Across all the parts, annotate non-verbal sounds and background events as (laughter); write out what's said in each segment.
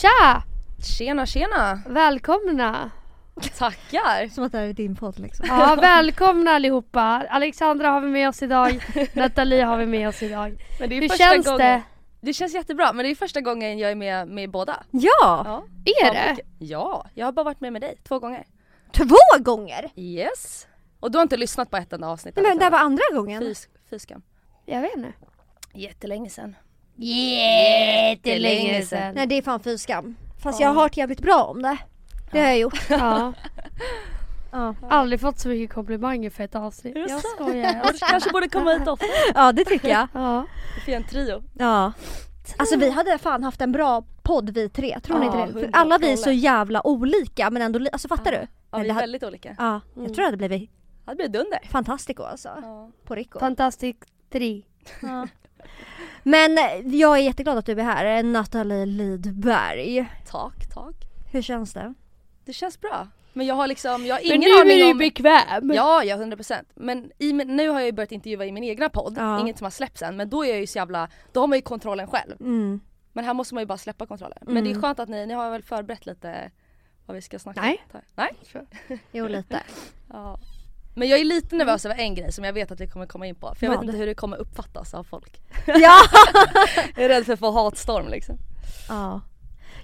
Tja! Tjena tjena! Välkomna! Tackar! Som att det här är din podd liksom. Ja, välkomna allihopa! Alexandra har vi med oss idag, (laughs) Nathalie har vi med oss idag. Men det är Hur första känns gången, det? det? känns jättebra men det är första gången jag är med med båda. Ja! Ja. Är det? Ja, jag har bara varit med med dig två gånger. Två gånger! Yes! Och du har inte lyssnat på ett enda avsnitt? Nej, men det här var andra gången. Fys, fyskan. Jag vet inte. Jättelänge sedan. Jättelänge sedan. Nej det är fan fy skam. Fast Ja. jag har hört jävligt bra om det. Det har jag gjort. Ja, (laughs) Ja, aldrig fått så mycket komplimanger för ett avsnitt. Jag skojar. Jag kanske borde komma hit ofta. (laughs) ja det tycker jag. Ja. Vi får en trio. Ja. Alltså vi hade fan haft en bra podd vi tre, tror ni Ja, inte det? För alla vi är så jävla olika men ändå, alltså fattar Ja. du? Ja, vi är hade- väldigt olika. Ja, jag Mm. tror det hade blivit Det blir dunder. fantastico alltså. Ja. På Rico. Fantastic 3. Ja. Men jag är jätteglad att du är här, Nathalie Lidberg. Tack, tack. Hur känns det? Det känns bra. Men jag har liksom, jag har Men ingen nu är aning du om... bekväm. Ja, ja 100% Men i, nu har jag ju börjat intervjua i min egna podd, Ja. inget som har släppts än men då är jag ju så jävla, då har man ju kontrollen själv. Mm. Men här måste man ju bara släppa kontrollen. Men det är Mm. skönt att ni, ni har väl förberett lite vad vi ska snacka Nej. om? Nej? (laughs) Jo lite. Ja. Men jag är lite nervös över en grej som jag vet att vi kommer komma in på för jag Vad? vet inte hur det kommer uppfattas av folk. (laughs) ja! Jag är rädd för att få hatstorm liksom. ja.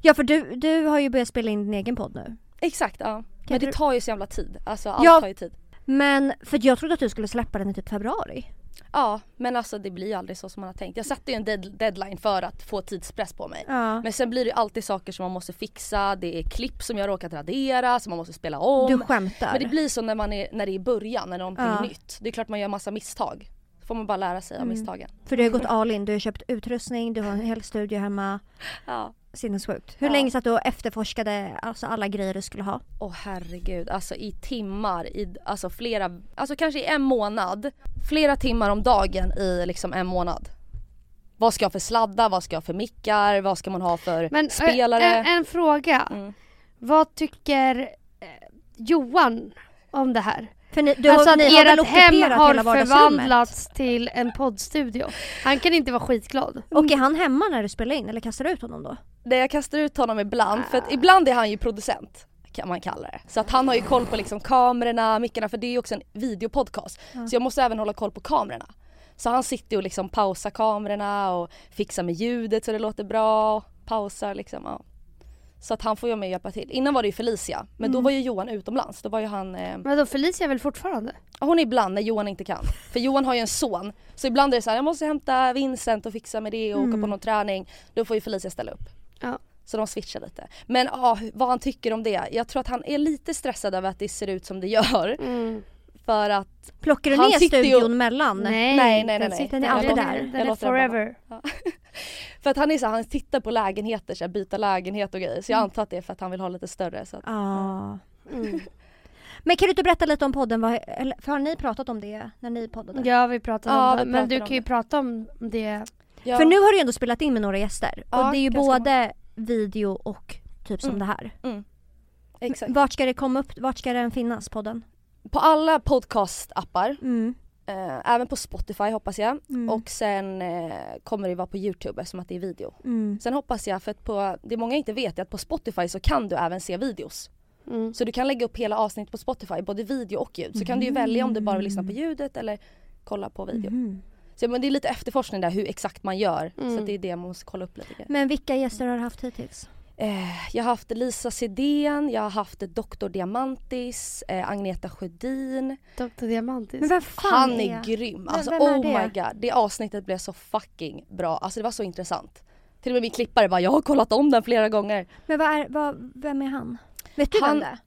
Ja för du, du har ju börjat spela in din egen podd nu. Exakt ja. Men du- det tar ju så jävla tid. Alltså allt Ja. tar ju tid. Men för jag trodde att du skulle släppa den i typ februari. Ja men alltså det blir ju aldrig så som man har tänkt. Jag satte ju en dead- deadline för att få tidspress på mig. Ja. Men sen blir det alltid saker som man måste fixa, det är klipp som jag råkat radera som man måste spela om. Du skämtar. Men det blir så när, man är, när det är i början, när någonting Ja. är nytt. Det är klart man gör massa misstag. Får man bara lära sig av Mm. misstagen. För du har gått all in, du har köpt utrustning, du har en hel studio hemma. Ja. Sinnessjukt. Hur Ja. länge satt du och efterforskade alltså, alla grejer du skulle ha? Åh herregud, alltså i timmar, i, alltså flera, alltså kanske i en månad. Flera timmar om dagen i liksom en månad. Vad ska jag för sladdar, vad ska jag för mickar, vad ska man ha för Men eh, spelare? En, en fråga. Mm. Vad tycker eh, Johan om det här? För ni, du alltså har, att ni ert hem har förvandlats till en poddstudio. Han kan inte vara skitglad. Och är han hemma när du spelar in eller kastar du ut honom då? Det jag kastar ut honom ibland, för Ah. att ibland är han ju producent kan man kalla det. Så att han har ju koll på liksom kamerorna, mickarna för det är ju också en videopodcast. Så jag måste även hålla koll på kamerorna. Så han sitter och liksom pausar kamerorna och fixar med ljudet så det låter bra, pausar liksom. Ja. Så att han får ju med hjälpa till. Innan var det ju Felicia, men då var ju Johan utomlands. Då var ju han, eh, Men då Felicia är väl fortfarande? hon är ibland när Johan inte kan. För Johan har ju en son. Så ibland är det så här, jag måste hämta Vincent och fixa med det och åka på någon träning. Då får ju Felicia ställa upp. Ja. Så de switchar lite. Men ja, vad han tycker om det. Jag tror att han är lite stressad över att det ser ut som det gör. Mm. För att, Plockar du Han ner studion mellan? Nej, Nej, nej, nej, nej. sitter Den är där. alltid där. Den är forever. (laughs) för att han är så han tittar på lägenheter, så här, byta lägenhet och grejer. Så jag antar att det är för att han vill ha lite större. Så att, Ja. Mm. (laughs) Men kan du inte berätta lite om podden? Vad, eller, för har ni pratat om det när ni poddade? Ja vi pratade Ja, om det. Men du kan ju det. prata om det. ja. För nu har du ändå spelat in med några gäster. Ja, och det är ju både video och typ som Mm. det här. Mm. Exakt. Vart ska det komma upp? Vart ska den finnas podden? På alla podcastappar, Mm. eh, även på Spotify hoppas jag. Mm. Och sen eh, kommer det vara på Youtube eftersom att det är video. Mm. Sen hoppas jag, för att på, det många inte vet är att på Spotify så kan du även se videos. Mm. Så du kan lägga upp hela avsnitt på Spotify, både video och ljud. Så kan du ju välja om du bara vill lyssna på ljudet eller kolla på video. Mhm. Så men det är lite efterforskning där hur exakt man gör. Mm. Så det är det man måste kolla upp lite grann. Men vilka gäster har du haft hittills? Eh, jag har haft Lisa Sidén, jag har haft Dr. Diamantis, eh, Agneta Sjödin. Dr. Diamantis. Men vem fan Han är, är grym. Alltså vem är oh det? my god. Det avsnittet blev så fucking bra. Alltså det var så intressant. Till och med min klippare bara, jag har kollat om den flera gånger. Men vad är, vad, vem är han? Vet du Han- vem det är?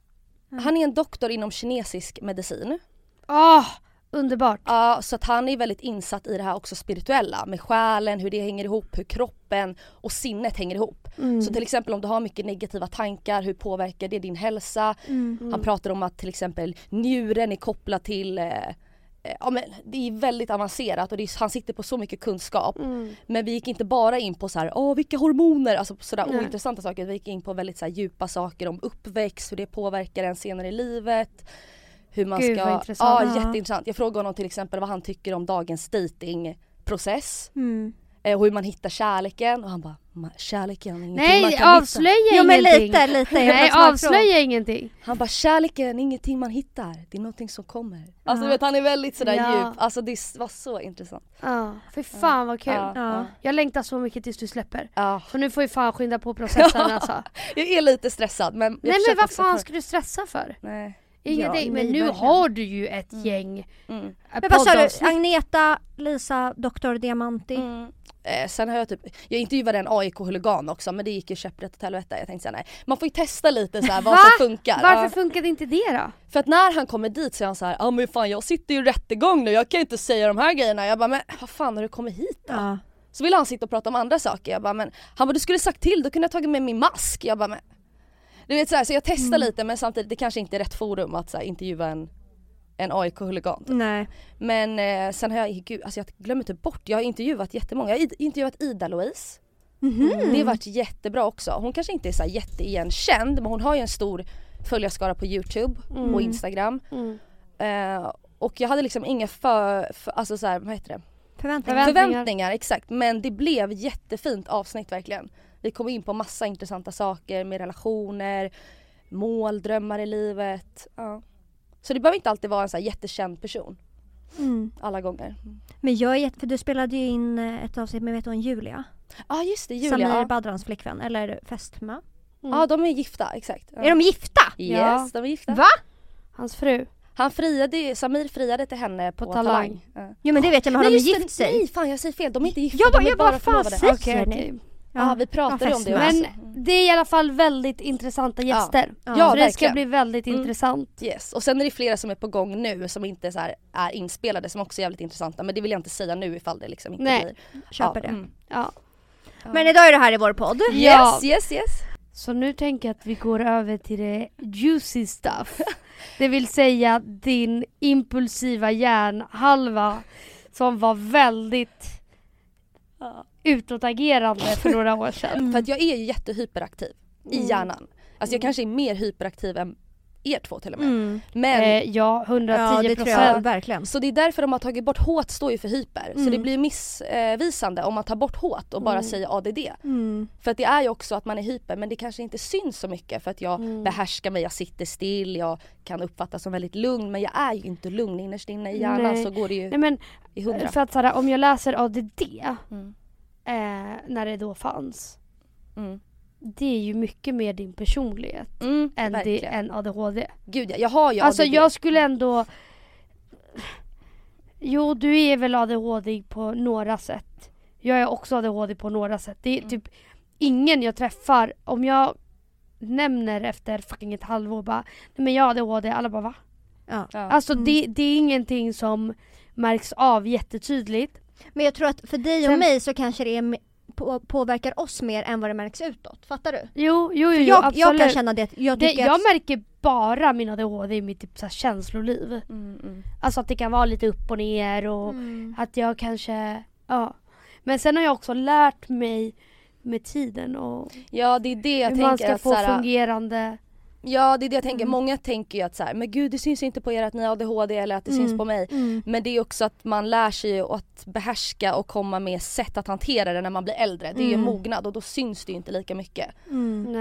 Mm. Han är en doktor inom kinesisk medicin. Åh, underbart. Ja, så att han är väldigt insatt i det här också spirituella med själen, hur det hänger ihop, hur kroppen och sinnet hänger ihop. Mm. Så till exempel om du har mycket negativa tankar, hur påverkar det din hälsa? Mm. Han pratar om att till exempel njuren är kopplad till eh, eh, Ja men det är väldigt avancerat och är, han sitter på så mycket kunskap. Mm. Men vi gick inte bara in på så här, åh vilka hormoner, alltså sådär Nej. ointressanta saker. Vi gick in på väldigt så här, djupa saker om uppväxt, hur det påverkar en senare i livet. Hur man Gud, ska... vad intressant. Ja Ja. jätteintressant. Jag frågade honom till exempel vad han tycker om dagens datingprocess. Mm. Eh, och hur man hittar kärleken och han bara "Ma- kärleken är ingenting man Nej kan hitta. avslöja Jo men ingenting. lite, lite. Jag Nej avslöja ingenting. Han bara kärleken är ingenting man hittar, det är någonting som kommer. Alltså Ja. du vet han är väldigt sådär Ja. djup, alltså det var så intressant. Ja, för fan vad kul. Ja, Ja. Jag längtar så mycket tills du släpper. ja. Så nu får vi fan skynda på processen (laughs) alltså. Jag är lite stressad men jag Nej men vad fan för- ska du stressa för? Nej. Ingenting. Ja, men nu verkligen. har du ju ett Mm. gäng Mm. eh, Men vad sa du? Agneta, Lisa, Dr. Diamanti. Mm. Eh, sen har jag typ, jag intervjuade en AIK-huligan också men det gick ju käpprätt åt helvete. Jag tänkte såhär, nej, man får ju testa lite så här, vad Va? som funkar. Varför Ja. funkade inte det då? För att när han kommer dit så är han så här, ja men fan jag sitter ju i rättegång nu, jag kan ju inte säga de här grejerna. Jag bara, men vad fan har du kommit hit då? Ja. Så ville han sitta och prata om andra saker. Jag bara, men han bara du skulle sagt till, då kunde jag tagit med min mask. Jag bara, men du vet så, här, så jag testar lite men samtidigt det kanske inte är rätt forum att så här, intervjua en, en AIK-huligan. Nej. Men eh, sen har jag, gud alltså jag glömmer typ bort, jag har intervjuat jättemånga. Jag har intervjuat Ida-Louise. Mhm. Det har varit jättebra också. Hon kanske inte är så här jätteigenkänd men hon har ju en stor följarskara på Youtube Mm. och Instagram. Mm. Eh, och jag hade liksom inga för, för alltså så här, vad heter det? Förväntningar. Förväntningar, exakt. Men det blev jättefint avsnitt verkligen. Vi kom in på massa intressanta saker med relationer, mål, drömmar i livet. Ja. Så det behöver inte alltid vara en så här jättekänd person Mm. alla gånger. Men jag är jätte, för du spelade ju in eh, ett avsnitt med vet hon Julia? Ja ah, just det, Samir Julia. Ja Badrans flickvän, eller fästmö. Mm. ah, de är gifta, exakt. Ja. Är de gifta? Yes, Ja. de är gifta. Va? Hans fru. Han friade, ju- Samir friade till henne på, På Talang. Talang. Ja. Jo men det vet jag, men har Nej, de gift sig? Nej fan jag säger fel, de är inte gifta, Jag bara- de är bara, bara fan, förlovade. säg- Okej, ni? okej. Ja, vi pratade Ja, om det också. Men det är i alla fall väldigt intressanta gäster. Ja, så det ska bli väldigt Mm. intressant. Yes. Och sen är det flera som är på gång nu som inte så här är inspelade som också är jävligt intressanta men det vill jag inte säga nu ifall det liksom inte Nej. blir. Köper ja, det. mm. Ja. Men idag är det här i vår podd. Ja. Yes, yes, yes. Så nu tänker jag att vi går över till det juicy stuff. Det vill säga din impulsiva hjärnhalva som var väldigt Ja. Utåtagerande för några år sedan. (laughs) För att jag är ju jättehyperaktiv i Mm. hjärnan. Alltså jag kanske är mer hyperaktiv än er två till och med. Mm. Men Eh, ja, 110 Ja det tror jag procent. verkligen. Så det är därför de har tagit bort H står ju för hyper. Så Mm. det blir missvisande om man tar bort H och bara Mm. säger ADD. Mm. För att det är ju också att man är hyper men det kanske inte syns så mycket för att jag Mm. behärskar mig, jag sitter still, jag kan uppfattas som väldigt lugn men jag är ju inte lugn innerst inne i hjärnan Nej. så går det ju Nej men i hundra. för att såhär, om jag läser ADD Mm. Eh, när det då fanns. Mm. Det är ju mycket mer din personlighet Mm, än, det, än ADHD. Gud ja, jag har ju Alltså ADD. jag skulle ändå... Jo, du är väl ADHD på några sätt. Jag är också ADHD på några sätt. Det är Mm. typ ingen jag träffar, om jag nämner efter fucking ett halvår bara Nej men jag har ADHD, alla bara va? Ja. Ja. Alltså Mm. det, det är ingenting som märks av jättetydligt. Men jag tror att för dig och Sen- mig så kanske det är, på, påverkar oss mer än vad det märks utåt. Fattar du? Jo, jo, jo, jag, absolut. jag kan känna det, jag det, tycker jag att... märker bara min ADHD i mitt typ, så här, känsloliv. Mm, mm. Alltså att det kan vara lite upp och ner och Mm. Att jag kanske, ja. Men sen har jag också lärt mig med tiden och ja det är det jag hur man tänker ska att få såhär, fungerande. Ja det är det jag tänker, Mm. många tänker ju att så här, men gud det syns inte på er att ni har ADHD eller att det Mm. syns på mig. Mm. Men det är också att man lär sig att behärska och komma med sätt att hantera det när man blir äldre. Det är ju Mm. mognad och då syns det ju inte lika mycket.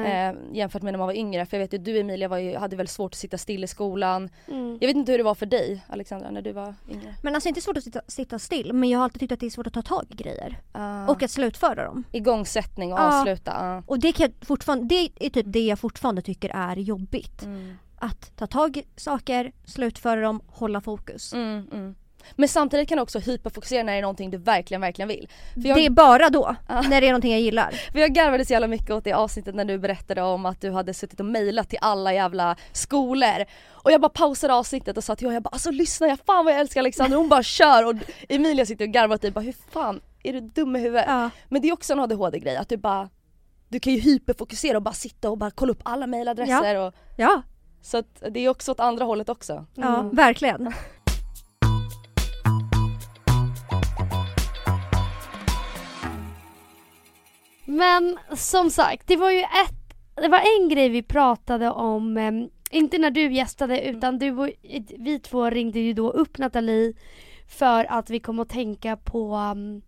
Eh, jämfört med när man var yngre. För jag vet ju du Emilia var ju, hade väl svårt att sitta still i skolan. Mm. Jag vet inte hur det var för dig Alexandra när du var yngre. Men alltså inte svårt att sitta, sitta still men jag har alltid tyckt att det är svårt att ta tag i grejer. Ah. Och att slutföra dem. Igångsättning och Ja. avsluta. ah. Och det, kan jag fortfarande, det är typ det jag fortfarande tycker är jobbigt. Mm. Att ta tag i saker, slutföra dem, hålla fokus. Mm, mm. Men samtidigt kan du också hyperfokusera när det är någonting du verkligen, verkligen vill. Jag, Det är bara då, Ja. när det är någonting jag gillar. för jag garvade så jävla mycket åt det avsnittet när du berättade om att du hade suttit och mejlat till alla jävla skolor. Och jag bara pausade avsnittet och sa till Johan, jag bara alltså lyssna jag fan vad jag älskar Alexander, hon bara kör och Emilia sitter och garvar åt dig bara hur fan är du dum i huvudet? Ja. Men det är också en ADHD-grej att du bara du kan ju hyperfokusera och bara sitta och bara kolla upp alla mejladresser och Ja, så att det är också åt andra hållet också. ja Mm. verkligen. (laughs) Men som sagt, det var ju ett, det var en grej vi pratade om, em, inte när du gästade utan du och, vi två ringde ju då upp Nathalie för att vi kom att tänka på um,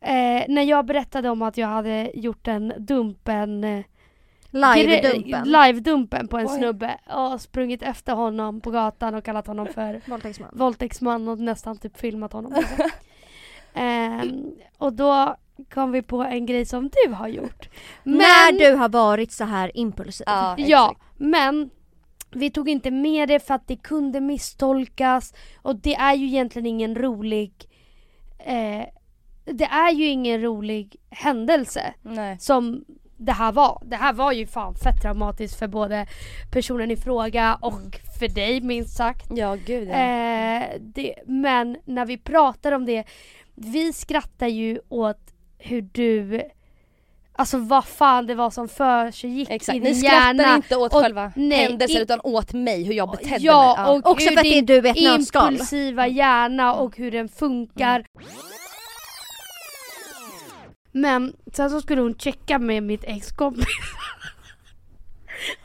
Eh, när jag berättade om att jag hade gjort en dumpen eh, Live-dumpen. live-dumpen på en Oj. snubbe och sprungit efter honom på gatan och kallat honom för (laughs) Våldtäktsman. våldtäktsman och nästan typ filmat honom. (laughs) Ehm, och då kom vi på en grej som du har gjort. När du har varit så här impulsiv. Ja, Ja, men vi tog inte med det för att det kunde misstolkas och det är ju egentligen ingen rolig eh, det är ju ingen rolig händelse Nej. som det här var. Det här var ju fan fett traumatiskt för både personen i fråga och för dig minst sagt. Ja gud ja. Eh, det, men när vi pratar om det, vi skrattar ju åt hur du, alltså vad fan det var som försiggick i Exakt, din ni skrattar hjärna. inte åt och- själva nej, händelsen i- utan åt mig, hur jag betedde ja, mig. och Också för att det är du i ett nötskal. impulsiva hjärna och hur den funkar. Men sen så skulle hon checka med mitt ex-kompis.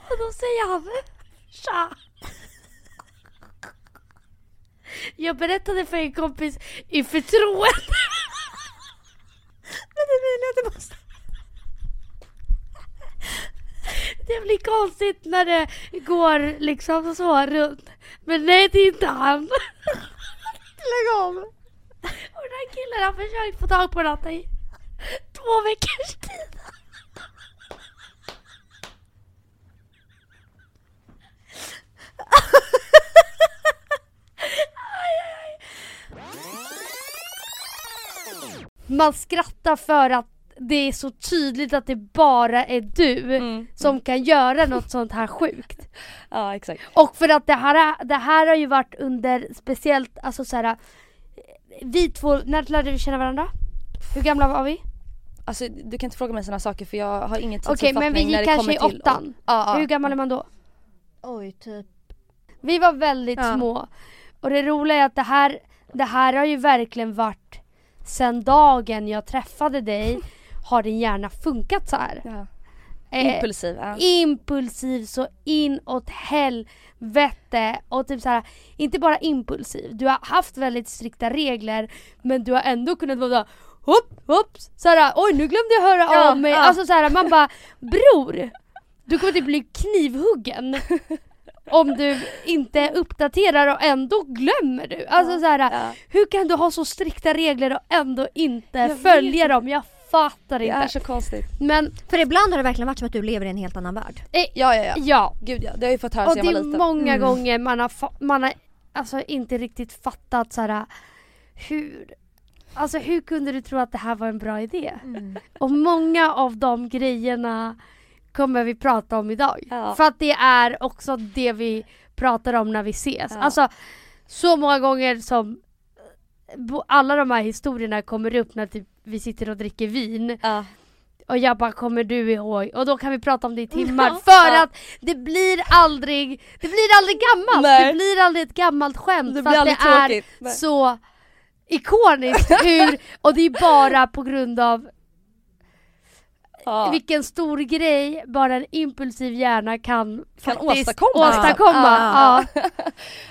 och då säger han Tja! Jag berättade för en kompis i förtroende. Men Emilia, det måste... Det blir konstigt när det går liksom så runt. Men nej, det är inte han. Lägg av! Och den här killen har försökt få tag på Natta i två veckors tid. Man skrattar för att det är så tydligt att det bara är du Mm. som kan göra något sånt här sjukt. Ja exakt. Och för att det här, är- det här har ju varit under speciellt, alltså så här. Vi två, när lärde vi känna varandra? Hur gamla var vi? Alltså du kan inte fråga mig sådana saker för jag har ingen Okej tidsuppfattning men vi när gick det kanske kommer i till... åttan. Ja, ja. Hur gammal är man då? Oj, typ. Vi var väldigt Ja. små. Och det roliga är att det här, det här har ju verkligen varit sen dagen jag träffade dig (laughs) har din hjärna funkat så här. Ja. Eh, Impulsiv. Ja. impulsiv så inåt helvete och typ så här, inte bara impulsiv, du har haft väldigt strikta regler men du har ändå kunnat vara hopp, hopp, såhär oj nu glömde jag höra Ja, av mig, ja. alltså såhär man bara bror du kommer typ bli knivhuggen (laughs) om du inte uppdaterar och ändå glömmer du. Alltså såhär, Ja. hur kan du ha så strikta regler och ändå inte Jag följa dem? Jag fattar Det inte. är så konstigt. Men För ibland har det verkligen varit som att du lever i en helt annan värld. eh, Ja ja ja. ja, Gud ja, det har jag ju fått höra Och det är många Mm. gånger man har, man har alltså inte riktigt fattat så här, hur Alltså hur kunde du tro att det här var en bra idé? Och många av de grejerna kommer vi prata om idag. Ja. För att det är också det vi pratar om när vi ses. Ja. Alltså så många gånger som alla de här historierna kommer upp när typ vi sitter och dricker vin Ja. och jag bara kommer du ihåg? Och då kan vi prata om det i timmar (laughs) Ja. för Ja. att det blir aldrig, det blir aldrig gammalt! Nej. Det blir aldrig ett gammalt skämt Det för att det aldrig är tråkigt. Nej. så ikoniskt hur, och det är bara på grund av Ja. vilken stor grej bara en impulsiv hjärna kan, Kan åstadkomma. åstadkomma. Ja. Ja. (laughs)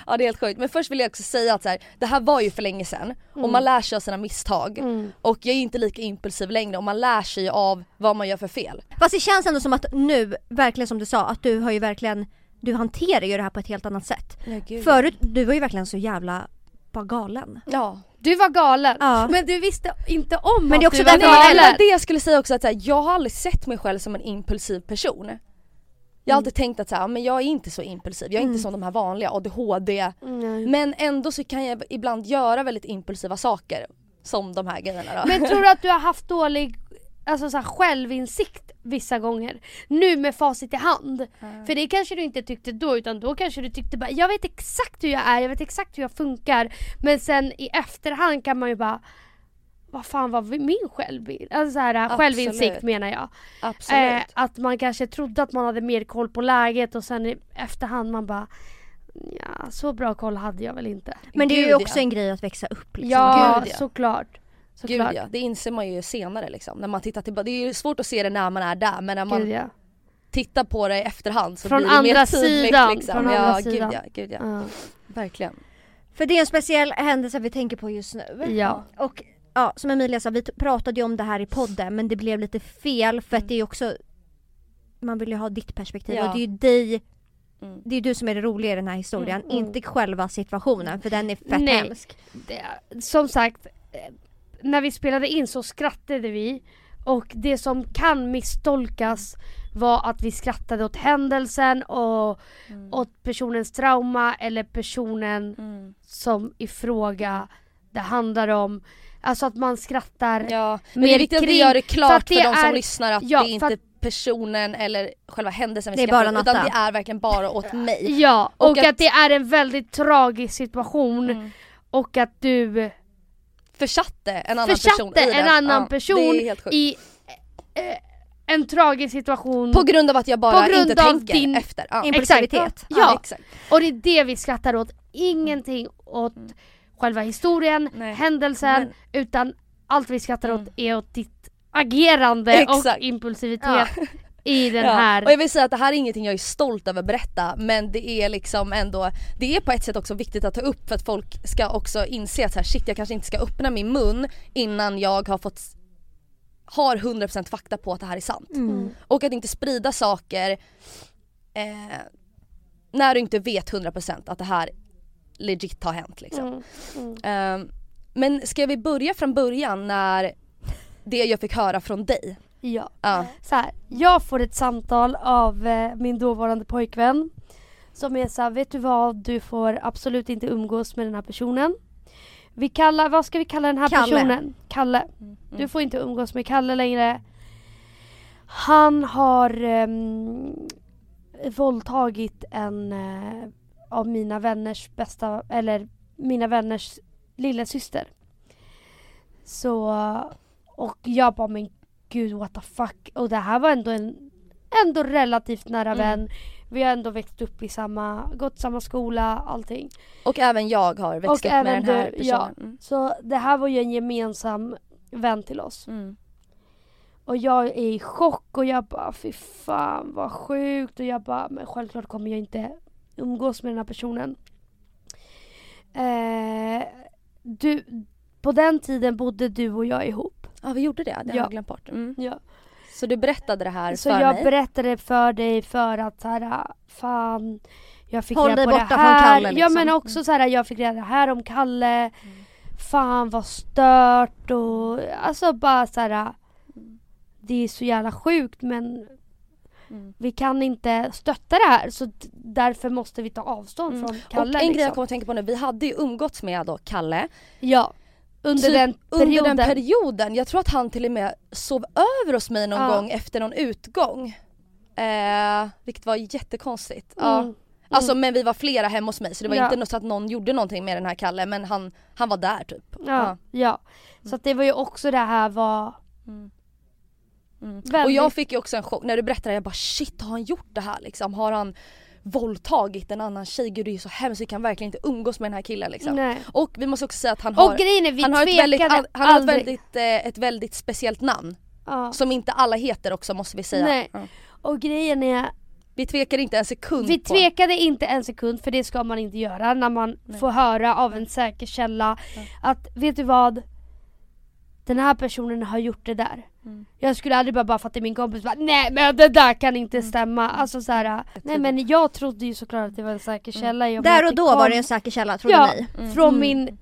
ja det är helt sjukt. Men först vill jag också säga att så här, det här var ju för länge sedan och man lär sig av sina misstag. Mm. Och jag är inte lika impulsiv längre och man lär sig av vad man gör för fel. Fast det känns ändå som att nu, verkligen som du sa, att du har ju verkligen du hanterar ju det här på ett helt annat sätt. Förut, du var ju verkligen så jävla bara galen. Ja. Du var galen, Ja. men du visste inte om Men det är också därför man- galen. det jag skulle säga också att så här, jag har aldrig sett mig själv som en impulsiv person. Jag har alltid tänkt att så här, men jag är inte så impulsiv, jag är inte som de här vanliga ADHD. Mm. Men ändå så kan jag ibland göra väldigt impulsiva saker. Som de här grejerna då. Men tror du att du har haft dålig alltså så här, självinsikt vissa gånger? Nu med facit i hand. För det kanske du inte tyckte då utan då kanske du tyckte bara jag vet exakt hur jag är, jag vet exakt hur jag funkar. Men sen i efterhand kan man ju bara vad fan var min självbild? Alltså så här, Absolut. självinsikt menar jag. Absolut. Eh, att man kanske trodde att man hade mer koll på läget och sen i efterhand man bara Ja, så bra koll hade jag väl inte. Men det är ju Gud, också ja. en grej att växa upp liksom. Ja, Gud, ja. såklart. Gud såklart. ja, det inser man ju senare liksom. När man tittar tillbaka. Det är ju svårt att se det när man är där men när man Gud, ja. tittar på det i efterhand så Från blir det mer tydligt sidan, liksom. från ja, andra gud sidan. ja, gud ja. Ja. Verkligen. För det är en speciell händelse vi tänker på just nu. Ja. Och ja, som Emilia sa, vi pratade ju om det här i podden men det blev lite fel för att det är ju också man vill ju ha ditt perspektiv Ja. och det är ju dig Mm. Det är du som är det roliga i den här historien, Mm, mm. inte själva situationen för den är fett Nej. hemsk. det, som sagt, när vi spelade in så skrattade vi och det som kan misstolkas var att vi skrattade åt händelsen och åt personens trauma eller personen Mm. som i fråga det handlar om. Alltså att man skrattar. Ja, men mer det är viktigt att vi kring- gör det för klart för, det de som är- lyssnar att ja, det är för inte personen eller själva händelsen vi skrattar bara åt, utan det är verkligen bara åt mig. Ja, och, Och att, att- det är en väldigt tragisk situation Mm. och att du Försatte en annan Försatte person i en det. annan Ja, person i eh, en tragisk situation. På grund av att jag bara inte tänker din- efter. Ja. Impulsivitet. Exakt. Ja. exakt. Och det är det vi skrattar åt. Ingenting åt själva historien, Nej. händelsen, Men- utan allt vi skrattar Mm. åt är åt ditt agerande Exakt. och impulsivitet i den Ja. här. Och jag vill säga att det här är ingenting jag är stolt över att berätta men det är liksom ändå, det är på ett sätt också viktigt att ta upp för att folk ska också inse att så här, shit jag kanske inte ska öppna min mun innan jag har fått har 100% fakta på att det här är sant. Mm. Och att inte sprida saker eh, när du inte vet 100% att det här legit har hänt liksom. Mm, mm. Ehm, men ska vi börja från början när det jag fick höra från dig? Ja. Ja. Så här, jag får ett samtal av eh, min dåvarande pojkvän som är såhär, vet du vad? Du får absolut inte umgås med den här personen. Vi kallar, vad ska vi kalla den här Kalle. personen? Kalle. Du får inte umgås med Kalle längre. Han har um, våldtagit en eh, av mina vänners bästa, eller mina vänners lillasyster. Så, och jag bara men gud what the fuck. Och det här var ändå en ändå relativt nära Mm. vän. Vi har ändå växt upp i samma, gått samma skola, allting. Och även jag har växt Och upp med den här du, ja. personen. Mm. Så det här var ju en gemensam vän till oss. Mm. Och jag är i chock och jag bara fy fan vad sjukt och jag bara men självklart kommer jag inte umgås med den här personen. Eh, du, på den tiden bodde du och jag ihop. Ja vi gjorde det, det har Ja. jag glömt bort. Mm. Ja. Så du berättade det här Så för jag mig? berättade för dig för att så här, fan jag fick Håll reda dig på borta det från här. Kalle, Ja liksom. men också så här, jag fick reda här om Kalle. Fan vad stört och alltså bara så här. Det är så jävla sjukt men Mm. vi kan inte stötta det här så därför måste vi ta avstånd Mm. från Och Kalle. en grej jag liksom. kommer att tänka på nu, vi hade ju umgåtts med då Kalle Ja. Under Typ den perioden. under den perioden. Jag tror att han till och med sov över hos mig någon Ja. gång efter någon utgång. Eh, vilket var jättekonstigt. Ja. Mm. Alltså men vi var flera hemma hos mig så det var Ja. inte så att någon gjorde någonting med den här Kalle men han, han var där typ. Ja, ja. Så att det var ju också det här var Mm. Mm. Och jag fick ju också en chock när du berättade jag bara shit har han gjort det här liksom? Har han våldtagit en annan tjej? Gud det är ju så hemskt, vi kan verkligen inte umgås med den här killen liksom. Nej. Och vi måste också säga att han har, är han har, ett tvekade väldigt, han har ett, väldigt, eh, ett väldigt speciellt namn. Ja. Som inte alla heter också måste vi säga. Nej. Ja. Och grejen är Vi tvekar inte en sekund Vi på... tvekade inte en sekund för det ska man inte göra när man får höra av en säker källa att vet du vad? Den här personen har gjort det där. Mm. Jag skulle aldrig bara, bara för att det är min kompis bara, nej men det där kan inte Mm. stämma. Alltså så här, nej men jag trodde ju såklart att det var en säker källa. Jag Där och då kom- var det en säker källa trodde Ja, ni? Mm. från min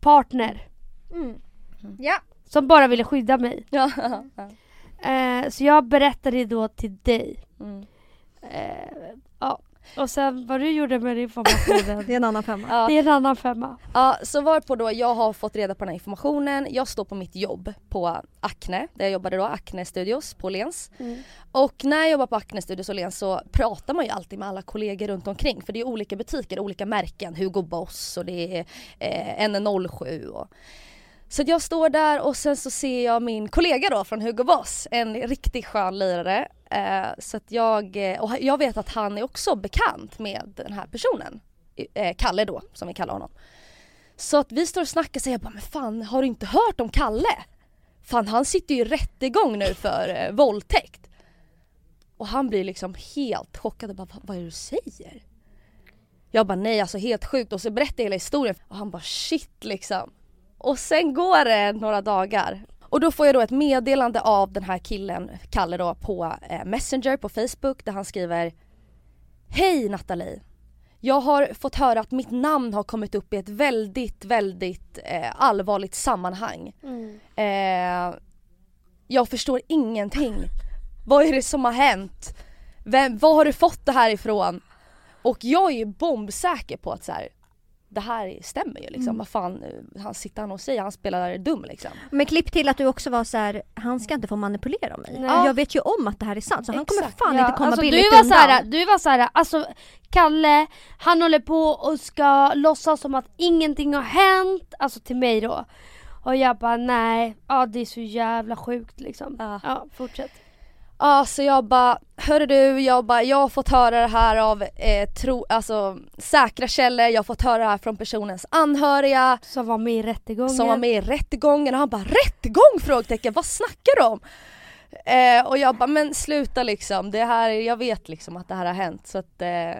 partner. Ja. Som bara ville skydda mig. (laughs) Ja. Eh, så jag berättade då till dig. Mm. Eh. Och sen vad du gjorde med informationen. (laughs) Det är en annan femma. Ja. det är en annan femma. Ja, så varpå då jag har fått reda på den här informationen. Jag står på mitt jobb på Acne, där jag jobbade då, Acne Studios på Lens. Mm. Och när jag jobbar på Acne Studios och Lens så pratar man ju alltid med alla kollegor runt omkring. För det är olika butiker, olika märken. Hugo Boss och det är eh, NN07 och så jag står där och sen så ser jag min kollega då från Hugo Boss, en riktigt skön lirare. Eh, så att jag, eh, och jag vet att han är också bekant med den här personen. Eh, Kalle då, som vi kallar honom. Så att vi står och snackar och säger jag bara, men fan har du inte hört om Kalle? Fan han sitter ju i rättegång nu för eh, våldtäkt. Och han blir liksom helt chockad och bara, vad är det du säger? Jag bara nej alltså helt sjukt och så berättar jag hela historien och han bara shit liksom. och sen går det några dagar och då får jag då ett meddelande av den här killen, Kalle då, på eh, Messenger på Facebook där han skriver Hej Nathalie! Jag har fått höra att mitt namn har kommit upp i ett väldigt, väldigt eh, allvarligt sammanhang. Mm. Eh, jag förstår ingenting. Vad är det som har hänt? Vem, var har du fått det här ifrån? Och jag är ju bombsäker på att så här, det här stämmer ju liksom. Mm. Vad fan, han sitter han och säger, han spelar dum liksom. Men klipp till att du också var så här, han ska inte få manipulera mig. Nej. Jag vet ju om att det här är sant så han kommer fan Ja, inte komma alltså, billigt du var undan. såhär, du var såhär, alltså Kalle, han håller på och ska låtsas som att ingenting har hänt, alltså till mig då. Och jag bara nej, ja det är så jävla sjukt liksom. Ja. Ja, fortsätt. Ja så jag bara, hörru du, jag bara, jag har fått höra det här av eh, tro, alltså säkra källor, jag har fått höra det här från personens anhöriga Som var med i rättegången. som var med i rättegången och han bara rättegång? Frågetecken, vad snackar du om? Eh, och jag bara, men sluta liksom, det här, jag vet liksom att det här har hänt så att eh,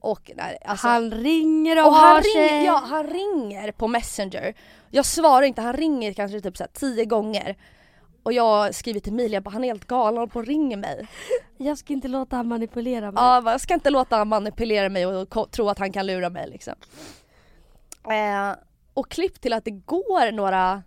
och nej, alltså, Han ringer och, och han sig. ringer, ja, han ringer på messenger. Jag svarar inte, han ringer kanske typ så här tio gånger. Och jag skriver till Emilia, bara, han är helt galen, håller på och ringer mig. Jag ska inte låta han manipulera mig. Ja, jag bara, jag ska inte låta han manipulera mig och tro att han kan lura mig liksom. Eh, och klipp till att det går några,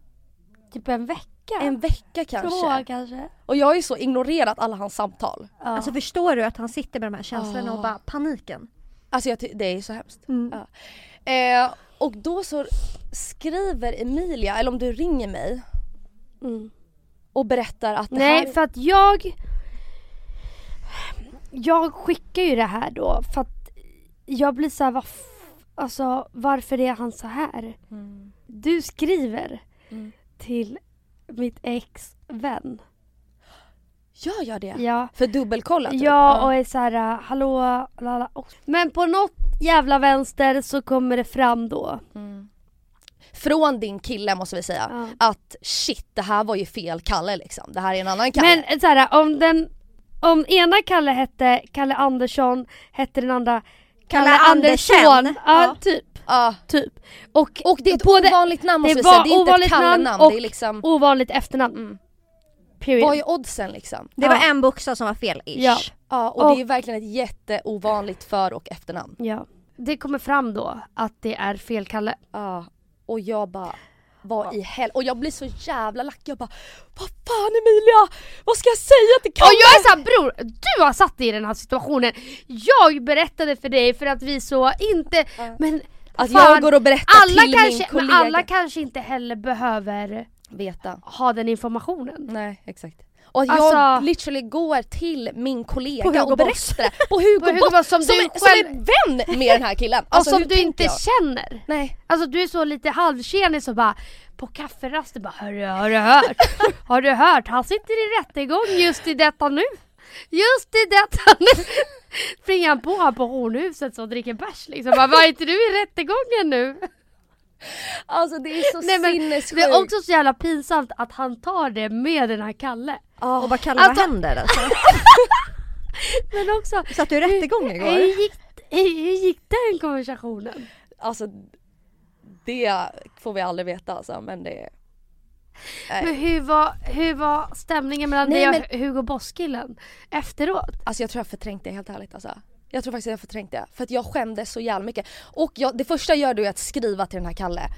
Typ en vecka. en vecka kanske. Två kanske. Och jag har ju så ignorerat alla hans samtal. Ja. Alltså förstår du att han sitter med de här känslorna och Ah. bara paniken? Alltså jag, det är så hemskt. Mm. Ja. Eh, och då så skriver Emilia, eller om du ringer mig mm. Och berättar att det Nej här... för att jag Jag skickar ju det här då för att jag blir såhär, vad f- alltså varför är han så här? Mm. Du skriver Mm. till mitt ex vän. Jag gör det? Ja. För dubbelkolla typ? Ja och är såhär, hallå, lala. Men på något jävla vänster så kommer det fram då. Mm. Från din kille måste vi säga, Ja. att shit det här var ju fel Kalle liksom. Det här är en annan Kalle. Men såhär, om den om ena Kalle hette Kalle Andersson, hette den andra Kalle, Kalle Andersson. Andersen. Ja, Ja. typ. Ja. Typ. Och, Och det är ett ovanligt namn måste det vi säga, var det är inte ett Kalle-namn. Det är liksom, ovanligt efternamn. mm. Period. vad är oddsen liksom? Det Ja. var en bokstav som var fel ish. Ja. Ja och, Och- det är ju verkligen ett jätteovanligt för och efternamn. Ja. Det kommer fram då att det är fel Kalle. Ja. Och jag bara, vad i hel... Och jag blir så jävla lack. Jag bara, vad fan Emilia! Vad ska jag säga till Kalle? Och jag är såhär bror, du har satt dig i den här situationen. Jag berättade för dig för att vi så inte, Ja. men Att fan, jag går och berättar alla till kanske, min kollega. men alla kanske inte heller behöver Veta. ha den informationen. Nej exakt. Och att Alltså- jag literally går till min kollega och berättar det. På Hugo, På Hugo Boss, som som, du är, själv- som är vän med den här killen. och Alltså, som hur du inte jag? känner. Nej. Alltså du är så lite halvtjenis och bara på kafferasten bara Hörru, har du hört? (laughs) har du hört? Han sitter i rättegång just i detta nu. Just i detta nu. (laughs) Springer han på han på hornhuset som dricker bärs liksom. Bara, var inte du i rättegången nu? Alltså det är så Nej, men sinnessjukt. Det är också så jävla pinsamt att han tar det med den här Kalle. Ah. Och bara Kalle Alltså- vad händer alltså? (laughs) Men också, Satt du i rättegång igår? hur gick, hur, gick den konversationen? Alltså det får vi aldrig veta alltså men det... Nej. Men hur var, hur var stämningen mellan Nej, dig och Hugo Boss-killen efteråt? Alltså jag tror jag förträngt det helt ärligt alltså. Jag tror faktiskt jag förträngt det. För att jag skämdes så jävla mycket. Och jag, det första jag gör då är att skriva till den här Kalle.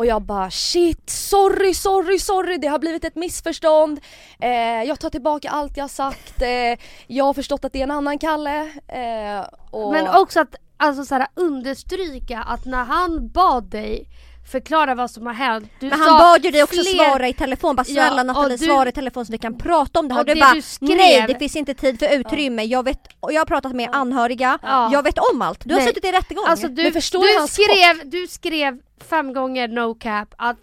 Och jag bara shit, sorry, sorry, sorry, det har blivit ett missförstånd. Eh, jag tar tillbaka allt jag har sagt. Eh, jag har förstått att det är en annan Kalle. Eh, och... Men också att alltså, så här, understryka att när han bad dig förklara vad som har hänt. Du Men han bad ju dig också fler- svara i telefon, bara snälla Ja, Nathalie du- svara i telefon så vi kan prata om det här. och Och du det bara du skrev- nej det finns inte tid för utrymme, jag, vet, jag har pratat med anhöriga, Ja. jag vet om allt. Du har Nej. suttit i rättegång. Alltså du, förstår du skrev, du skrev fem gånger no cap att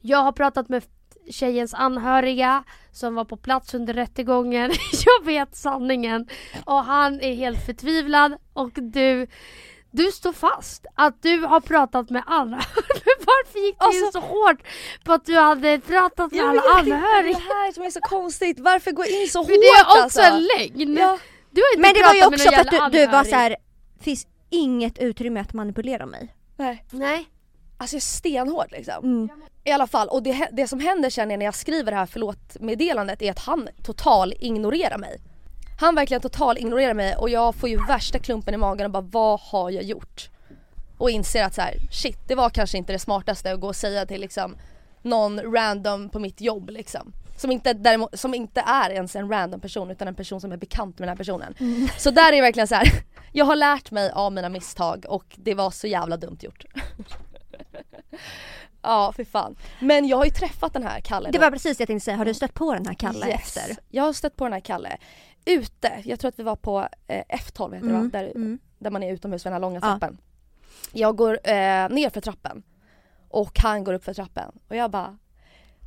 jag har pratat med tjejens anhöriga som var på plats under rättegången. (laughs) Jag vet sanningen. Och han är helt förtvivlad och du du står fast att du har pratat med alla. (laughs) Varför gick du in Alltså- så hårt på att du hade pratat med Jag alla anhöriga? Det här som är så konstigt, varför gå in så För det är hårt också alltså? en lögn. Ja. Du har inte Men det var ju också för att du, du var anhörig. så här. finns inget utrymme att manipulera mig. Nej. Nej. Alltså jag är stenhård liksom. Mm. I alla fall, och det, det som händer sen när jag skriver det här förlåt-meddelandet är att han total ignorerar mig. Han verkligen total ignorerar mig och jag får ju värsta klumpen i magen och bara vad har jag gjort? Och inser att så här, shit det var kanske inte det smartaste att gå och säga till liksom någon random på mitt jobb liksom. Som inte, däremot, som inte är ens en random person utan en person som är bekant med den här personen. Så där är det verkligen så här. (laughs) jag har lärt mig av mina misstag och det var så jävla dumt gjort. (laughs) ja för fan. Men jag har ju träffat den här Kalle Det var precis det jag tänkte säga, har du stött på den här Kalle Yes. efter? Jag har stött på den här Kalle ute, jag tror att vi var på eh, F12 heter det va? Där, mm. där man är utomhus vid den här långa Ja. trappen. Jag går eh, ner för trappen och han går upp för trappen och jag bara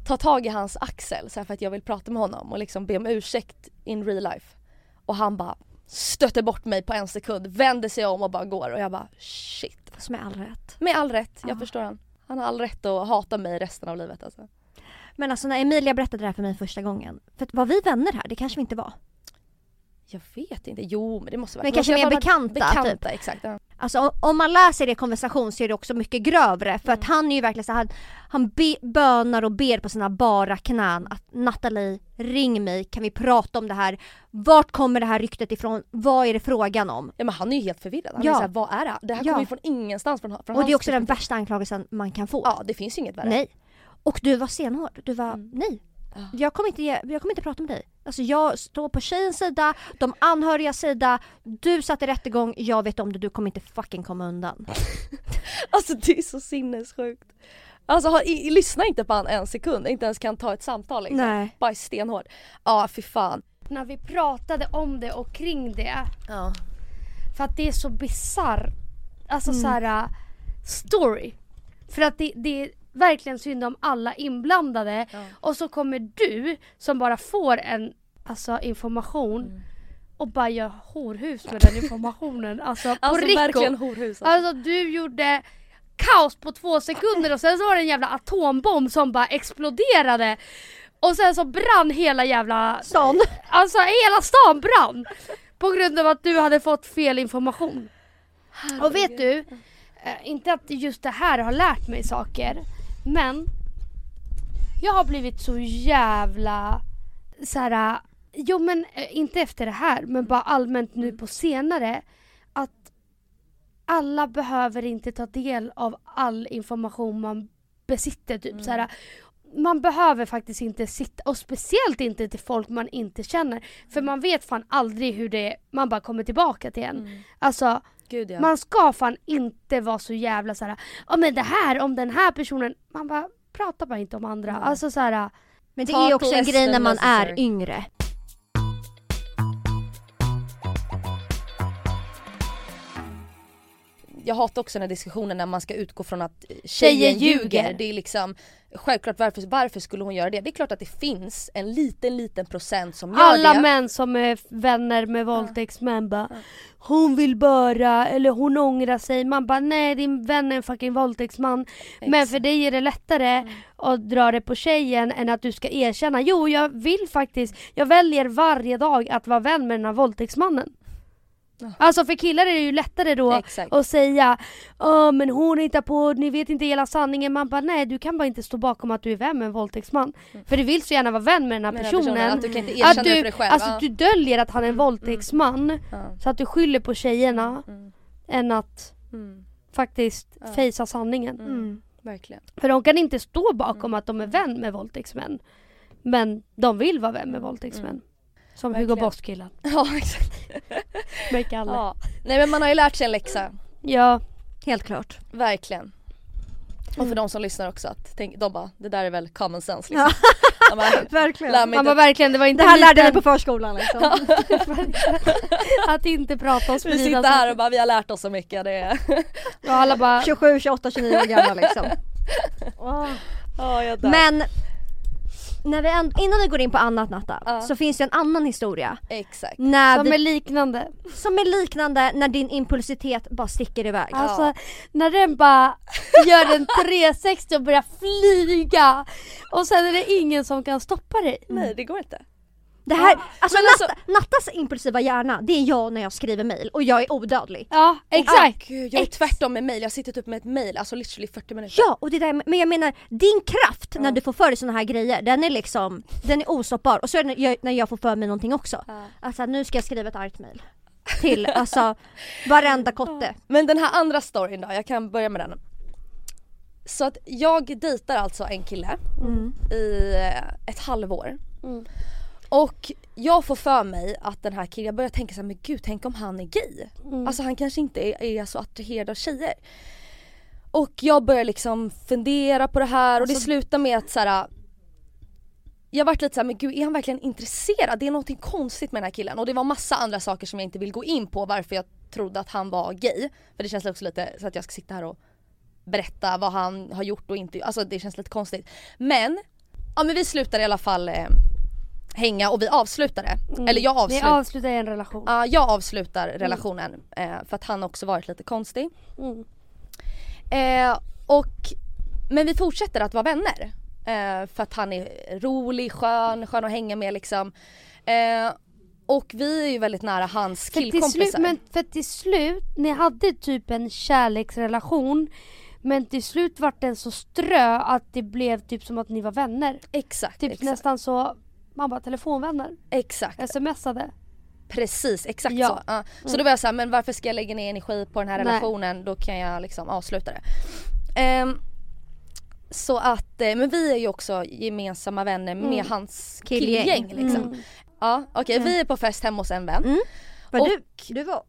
tar tag i hans axel så för att jag vill prata med honom och liksom be om ursäkt in real life. Och han bara stöter bort mig på en sekund, vänder sig om och bara går och jag bara shit. Som är all rätt. Med all rätt, jag Ja. förstår han. Han har all rätt att hata mig resten av livet alltså. Men alltså när Emilia berättade det här för mig första gången, för var vi vänner här? Det kanske vi inte var. Jag vet inte, jo men det måste vara Men kanske mer bekanta, Bekanta, exakt. Ja. Alltså om man läser det i konversation så är det också mycket grövre för att han är ju verkligen så här, han, han be, bönar och ber på sina bara knän att Nathalie ring mig, kan vi prata om det här? Vart kommer det här ryktet ifrån? Vad är det frågan om? Ja men han är ju helt förvirrad. Han Ja. är såhär, vad är det? Det här Ja. kommer ju från ingenstans. Från, från Och det är också den värsta anklagelsen man kan få. Ja det finns ju inget värre. Nej. Och du var stenhård. Du var, Mm. nej. Ja. Jag kommer, inte ge, jag kommer inte prata med dig. Alltså jag står på tjejens sida, de anhörigas sida, du satt i rättegång, jag vet om det, du kommer inte fucking komma undan. (laughs) Alltså det är så sinnessjukt. Alltså ha, i, lyssna inte på han en sekund, inte ens kan ta ett samtal liksom. Nej. Bara stenhård. Ja fy fan. När vi pratade om det och kring det. Ja. För att det är så bizarr alltså Mm. så här, äh, story. För att det, det är verkligen synd om alla inblandade. Ja. Och så kommer du som bara får en alltså, information Mm. och bara gör horhus med den informationen. Alltså på Alltså Rico. verkligen horhus. Alltså. Alltså du gjorde kaos på två sekunder och sen så var det en jävla atombomb som bara exploderade. Och sen så brann hela jävla... Stan. Alltså hela stan brann! På grund av att du hade fått fel information. Och vet du, eh, inte att just det här har lärt mig saker, men jag har blivit så jävla så här. Jo men eh, inte efter det här, men bara allmänt nu på senare. Att alla behöver inte ta del av all information man besitter. Typ. Så här, man behöver faktiskt inte sitta, och speciellt inte till folk man inte känner. För man vet fan aldrig hur det man bara kommer tillbaka till en. Mm. Alltså Gud ja. man ska fan inte vara så jävla såhär, ja men det här om den här personen, man bara prata bara inte om andra. Mm. Alltså såhär, Men det Talk är också en grej när man är yngre. Jag hatar också den här diskussionen när man ska utgå från att tjejen ljuger. ljuger. Det är liksom självklart varför, varför skulle hon göra det? Det är klart att det finns en liten liten procent som gör alla det. män som är vänner med våldtäktsmän bara Hon vill bara, eller hon ångrar sig. Man bara nej din vän är en fucking våldtäktsman. Men Exakt. för dig är det lättare att dra det på tjejen än att du ska erkänna. Jo jag vill faktiskt, jag väljer varje dag att vara vän med den här våldtäktsmannen. Alltså för killar är det ju lättare då Exakt. och säga Åh men hon hittar på, ni vet inte hela sanningen. Man bara nej du kan bara inte stå bakom att du är vän med en våldtäktsman. För du vill så gärna vara vän med den här Med den här personen. Att du kan inte erkänna Att det du, för dig själv. alltså ja. du döljer att han är en våldtäktsman Ja. så att du skyller på tjejerna Mm. än att Mm. faktiskt Ja. fejsa sanningen. Mm. Mm. Verkligen. För de kan inte stå bakom att de är vän med våldtäktsmän. Men de vill vara vän med våldtäktsmän. Mm. Som Verkligen. Hugo Boss-killen. (laughs) Ja exakt. (laughs) Med Kalle. Ja. Ja. Nej men man har ju lärt sig en läxa. Helt klart. Verkligen. Och Mm. för de som lyssnar också att tänk, de bara det där är väl common sense liksom. (laughs) De bara, Verkligen. Han bara verkligen, det var inte Det här lärde liten- ni på förskolan liksom. Att inte prata och vi sprida sitter här och bara vi har lärt oss så mycket. Det är... Och alla bara 27, 28, 29 år gamla liksom. Ja jag dör. Men när vi änd- innan vi går in på annat Natta, Ja. så finns det en annan historia. Exakt. När som vi, är liknande. som är liknande när din impulsivitet bara sticker iväg. Alltså när den bara gör en 360 och börjar flyga och sen är det ingen som kan stoppa dig. Nej det går inte. Det här, Ja, alltså, alltså- Natta, Nattas impulsiva hjärna, det är jag när jag skriver mail och jag är odödlig. Ja exakt. Gud, jag är Ex- tvärtom med mail, jag sitter typ med ett mail, alltså literally 40 minuter. Ja, och det där, men jag menar din kraft när du får för dig såna här grejer, den är liksom, den är ostoppbar. Och så är det när jag, när jag får för mig någonting också. Ja. Alltså nu ska jag skriva ett argt mail. Till alltså varenda kotte. Men den här andra storyn då, jag kan börja med den. Så att jag dejtar alltså en kille Mm. i eh, ett halvår. Mm. Och jag får för mig att den här killen, jag börjar tänka så här, men gud tänk om han är gay? Mm. Alltså han kanske inte är, är så attraherad av tjejer. Och jag börjar liksom fundera på det här och det Alltså- slutar med att så här. Jag vart lite såhär, men gud är han verkligen intresserad? Det är någonting konstigt med den här killen och det var massa andra saker som jag inte vill gå in på varför jag trodde att han var gay. För det känns också lite så att jag ska sitta här och berätta vad han har gjort och inte Alltså det känns lite konstigt. Men, ja men vi slutar i alla fall eh, hänga och vi avslutade. Mm. Eller jag Ni avslutar. avslutar en relation. Ja, jag avslutar relationen eh, för att han också varit lite konstig. Mm. Eh, och, men vi fortsätter att vara vänner. Eh, för att han är rolig, skön, skön att hänga med liksom. Eh, och vi är ju väldigt nära hans killkompisar. slut, men för till slut, ni hade typ en kärleksrelation men till slut vart den så strö att det blev typ som att ni var vänner. Exakt, Typ exakt, nästan så, man bara telefonvänner, exakt. smsade. Precis, exakt Ja. så. Ja. Så då var jag såhär, men varför ska jag lägga ner energi på den här Nej. relationen? Då kan jag liksom avsluta det. Ehm, så att, eh, men vi är ju också gemensamma vänner med Mm. hans Killgäng. killgäng liksom. Mm. Ja okej, vi är på fest hemma hos en vän. Mm. Var Och- du, du var...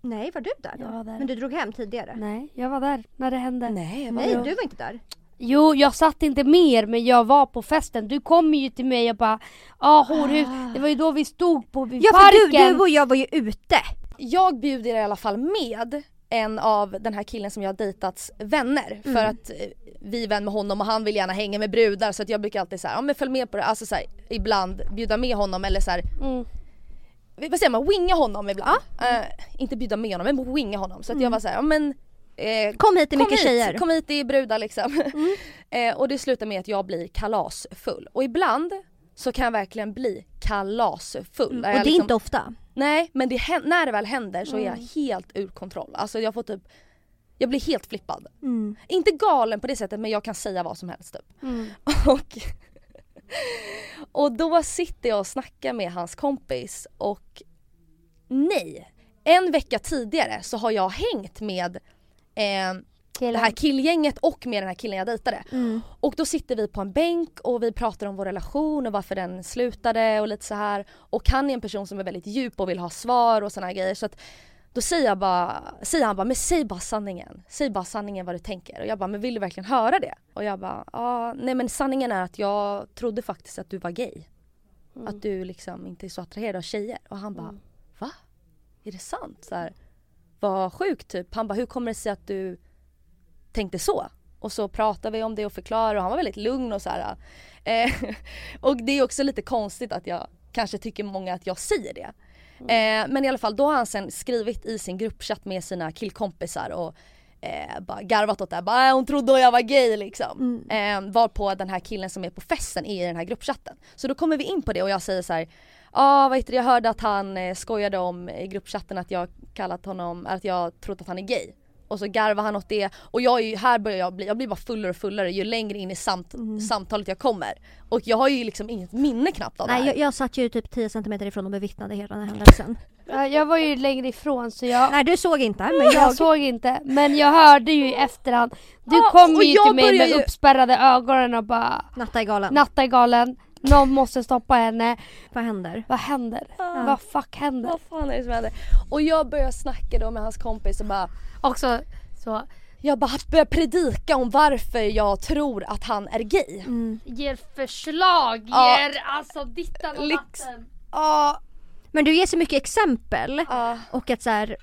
Nej var du där då? Jag var där. Men du drog hem tidigare? Nej, jag var där när det hände. Nej, jag Nej du var inte där. Jo, jag satt inte mer men jag var på festen. Du kom ju till mig och bara ah horhus. Det var ju då vi stod på vid Ja för du, parken. du och jag var ju ute. Jag bjuder i alla fall med en av den här killen som jag har dejtats vänner för Mm. att eh, vi är vän med honom och han vill gärna hänga med brudar så att jag brukar alltid säga ja men följ med på det, alltså så här, ibland bjuda med honom eller så här, Mm. vad säger man, winga honom ibland. Eh, inte bjuda med honom men winga honom så att jag var såhär, ja men eh, Kom hit, det är mycket hit, tjejer. Mm. kom hit det är brudar liksom. (laughs) eh, och det slutar med att jag blir kalasfull och ibland så kan jag verkligen bli kalasfull. där Och det är liksom- inte ofta. Nej men det, när det väl händer så är jag Mm. helt ur kontroll. Alltså jag får typ jag blir helt flippad. Mm. Inte galen på det sättet men jag kan säga vad som helst typ. Mm. (laughs) Och, och då sitter jag och snackar med hans kompis och nej, en vecka tidigare så har jag hängt med eh, det här killgänget och med den här killen jag dejtade. Mm. Och då sitter vi på en bänk och vi pratar om vår relation och varför den slutade och lite så här. Och han är en person som är väldigt djup och vill ha svar och såna grejer. Så att då säger, jag bara, säger han bara, men säg bara sanningen. Säg bara sanningen vad du tänker. Och jag bara, men vill du verkligen höra det? Och jag bara, ja, nej men sanningen är att jag trodde faktiskt att du var gay. Mm. Att du liksom inte är så attraherad av tjejer. Och han bara, Mm. va? Är det sant? Så här, vad sjukt typ. Han bara, hur kommer det sig att du tänkte så? Och så pratade vi om det och förklarade och han var väldigt lugn och så här. Eh, (laughs) och det är också lite konstigt att jag kanske tycker många att jag säger det. Eh, men i alla fall då har han sen skrivit i sin gruppchatt med sina killkompisar och eh, bara garvat åt det här. Bara, "Äh, hon trodde jag var gay liksom. Eh, varpå den här killen som är på festen är i den här gruppchatten. Så då kommer vi in på det och jag säger så här. Ja vad heter det, jag hörde att han eh, skojade om i gruppchatten att jag kallat honom, att jag trott att han är gay. Och så garvar han åt det och jag är ju, här börjar jag bli, jag blir bara fullare och fullare ju längre in i samt, samtalet jag kommer. Och jag har ju liksom inget minne knappt av det Nej här. jag, jag satt ju typ 10 cm ifrån och bevittnade hela den här händelsen. Ja, jag var ju längre ifrån så jag, Nej du såg inte men jag jag... såg inte. Men jag hörde ju i efterhand. Du Ja, kom ju till mig med ju- uppspärrade ögonen och bara Natta är galen. Natta är galen, någon måste stoppa henne. Vad händer? Vad händer? Ah. Vad fuck händer? Vad fan är det som händer? Och jag börjar snacka då med hans kompis och bara Också så, Jag bara börjar predika om varför jag tror att han är gay. Mm. ger förslag, Ja. ger alltså dittan och Lyx. datten. Ja, Men du ger så mycket exempel ja, och att så här,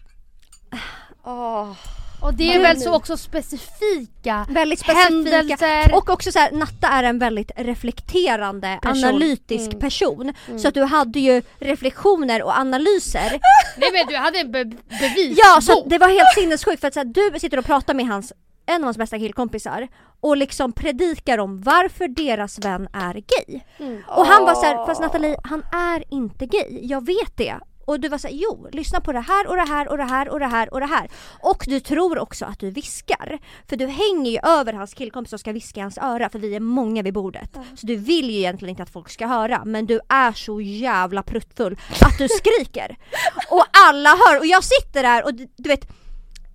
ja. Och det är väl så också specifika väldigt specifika händelser. och också så här, Natta är en väldigt reflekterande, Person. analytisk Mm. person. Så att du hade ju reflektioner och analyser. (laughs) Nej men du hade en be bevis ja, så det var helt sinnessjukt för att så här, du sitter och pratar med hans en av hans bästa killkompisar och liksom predikar om varför deras vän är gay. Mm. Och han var såhär, fast Nathalie han är inte gay, jag vet det. Och du var såhär, jo lyssna på det här och det här och det här och det här och det här. Och du tror också att du viskar. För du hänger ju över hans killkompis och ska viska i hans öra för vi är många vid bordet. Så du vill ju egentligen inte att folk ska höra men du är så jävla pruttfull att du skriker. (laughs) och alla hör och jag sitter där och du, du vet,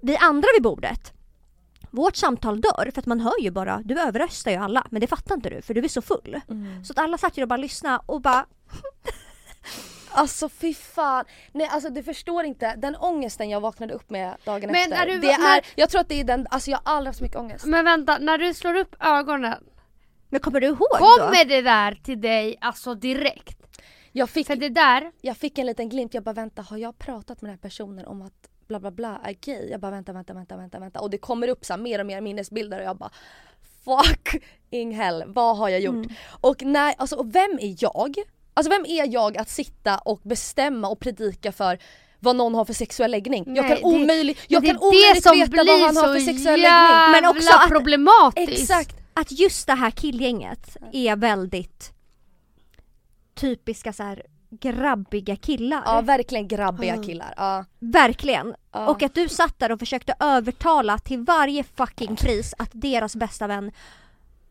vi andra vid bordet vårt samtal dör för att man hör ju bara, du överröstar ju alla men det fattar inte du för du är så full. Mm. Så att alla satt ju och bara lyssnade och bara (laughs) Alltså fy fan. Nej alltså du förstår inte, den ångesten jag vaknade upp med dagen Men efter. är du- det när- är, jag tror att det är den, alltså jag har aldrig haft så mycket ångest. Men vänta, när du slår upp ögonen, Men kommer du ihåg då? kommer det där till dig alltså direkt? Jag fick, För det där, jag fick en liten glimt, jag bara vänta har jag pratat med den här personen om att bla bla bla är gay? Jag bara vänta vänta vänta vänta vänta och det kommer upp så mer och mer minnesbilder och jag bara fucking hell vad har jag gjort? Mm. Och nej, alltså och vem är jag? Alltså vem är jag att sitta och bestämma och predika för vad någon har för sexuell läggning? jag Nej, kan det- omöjligt, jag kan är det omöjligt som veta vad han har för sexuell läggning. Men också att- problematiskt. Exakt! Att just det här killgänget är väldigt typiska så här grabbiga killar. Ja verkligen grabbiga Mm. killar. Ja, Verkligen. ja. Och att du satt där och försökte övertala till varje fucking pris att deras bästa vän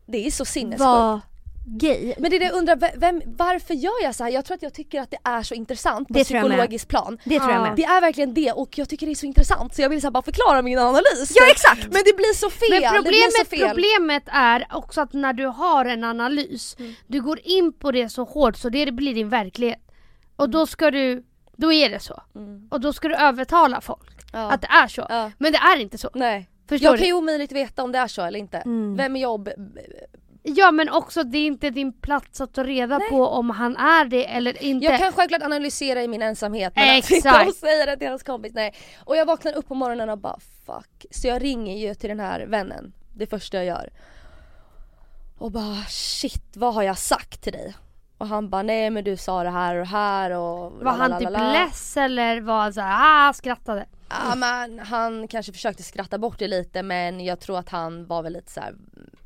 det är så sinnessjukt. var gay. Men det är det jag undrar, ve- vem, varför gör jag så här? Jag tror att jag tycker att det är så intressant på Det psykologiskt plan. Det tror jag Ja. med. Det är verkligen det och jag tycker det är så intressant så jag vill så bara förklara min analys. Ja exakt! Men det blir så fel, Men det blir så problemet, fel. problemet är också att när du har en analys, Mm. du går in på det så hårt så det blir din verklighet. Och Mm. då ska du, då är det så. Och då ska du övertala folk Ja. att det är så. Ja. Men det är inte så. Nej. Förstår Jag du? kan ju omöjligt veta om det är så eller inte. Mm. Vem är jag? Ja men också det är inte din plats att ta reda Nej. på om han är det eller inte. Jag kan självklart analysera i min ensamhet men att sitta Exakt. och säga det till hans kompis, nej. Och jag vaknar upp på morgonen och bara fuck. Så jag ringer ju till den här vännen, det första jag gör. Och bara shit vad har jag sagt till dig? Och han bara nej men du sa det här och här och var han typ less eller var han såhär ah skrattade? Ja men han kanske försökte skratta bort det lite men jag tror att han var väl lite så här,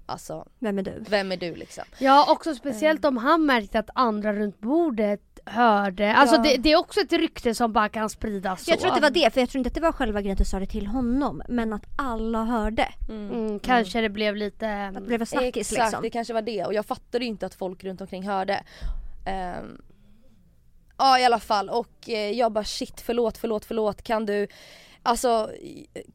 alltså Vem är du? vem är du liksom? Ja också speciellt om han märkte att andra runt bordet hörde. Alltså Ja. det, det är också ett rykte som bara kan spridas så. Jag tror inte det var det, för jag tror inte att det var själva grejen att du sa det till honom. Men att alla hörde. Mm, kanske det blev lite... Att det blev en snackis Exakt, liksom. det kanske var det och jag fattade ju inte att folk runt omkring hörde. Ehm, ja i alla fall och eh, jag bara shit förlåt förlåt förlåt kan du Alltså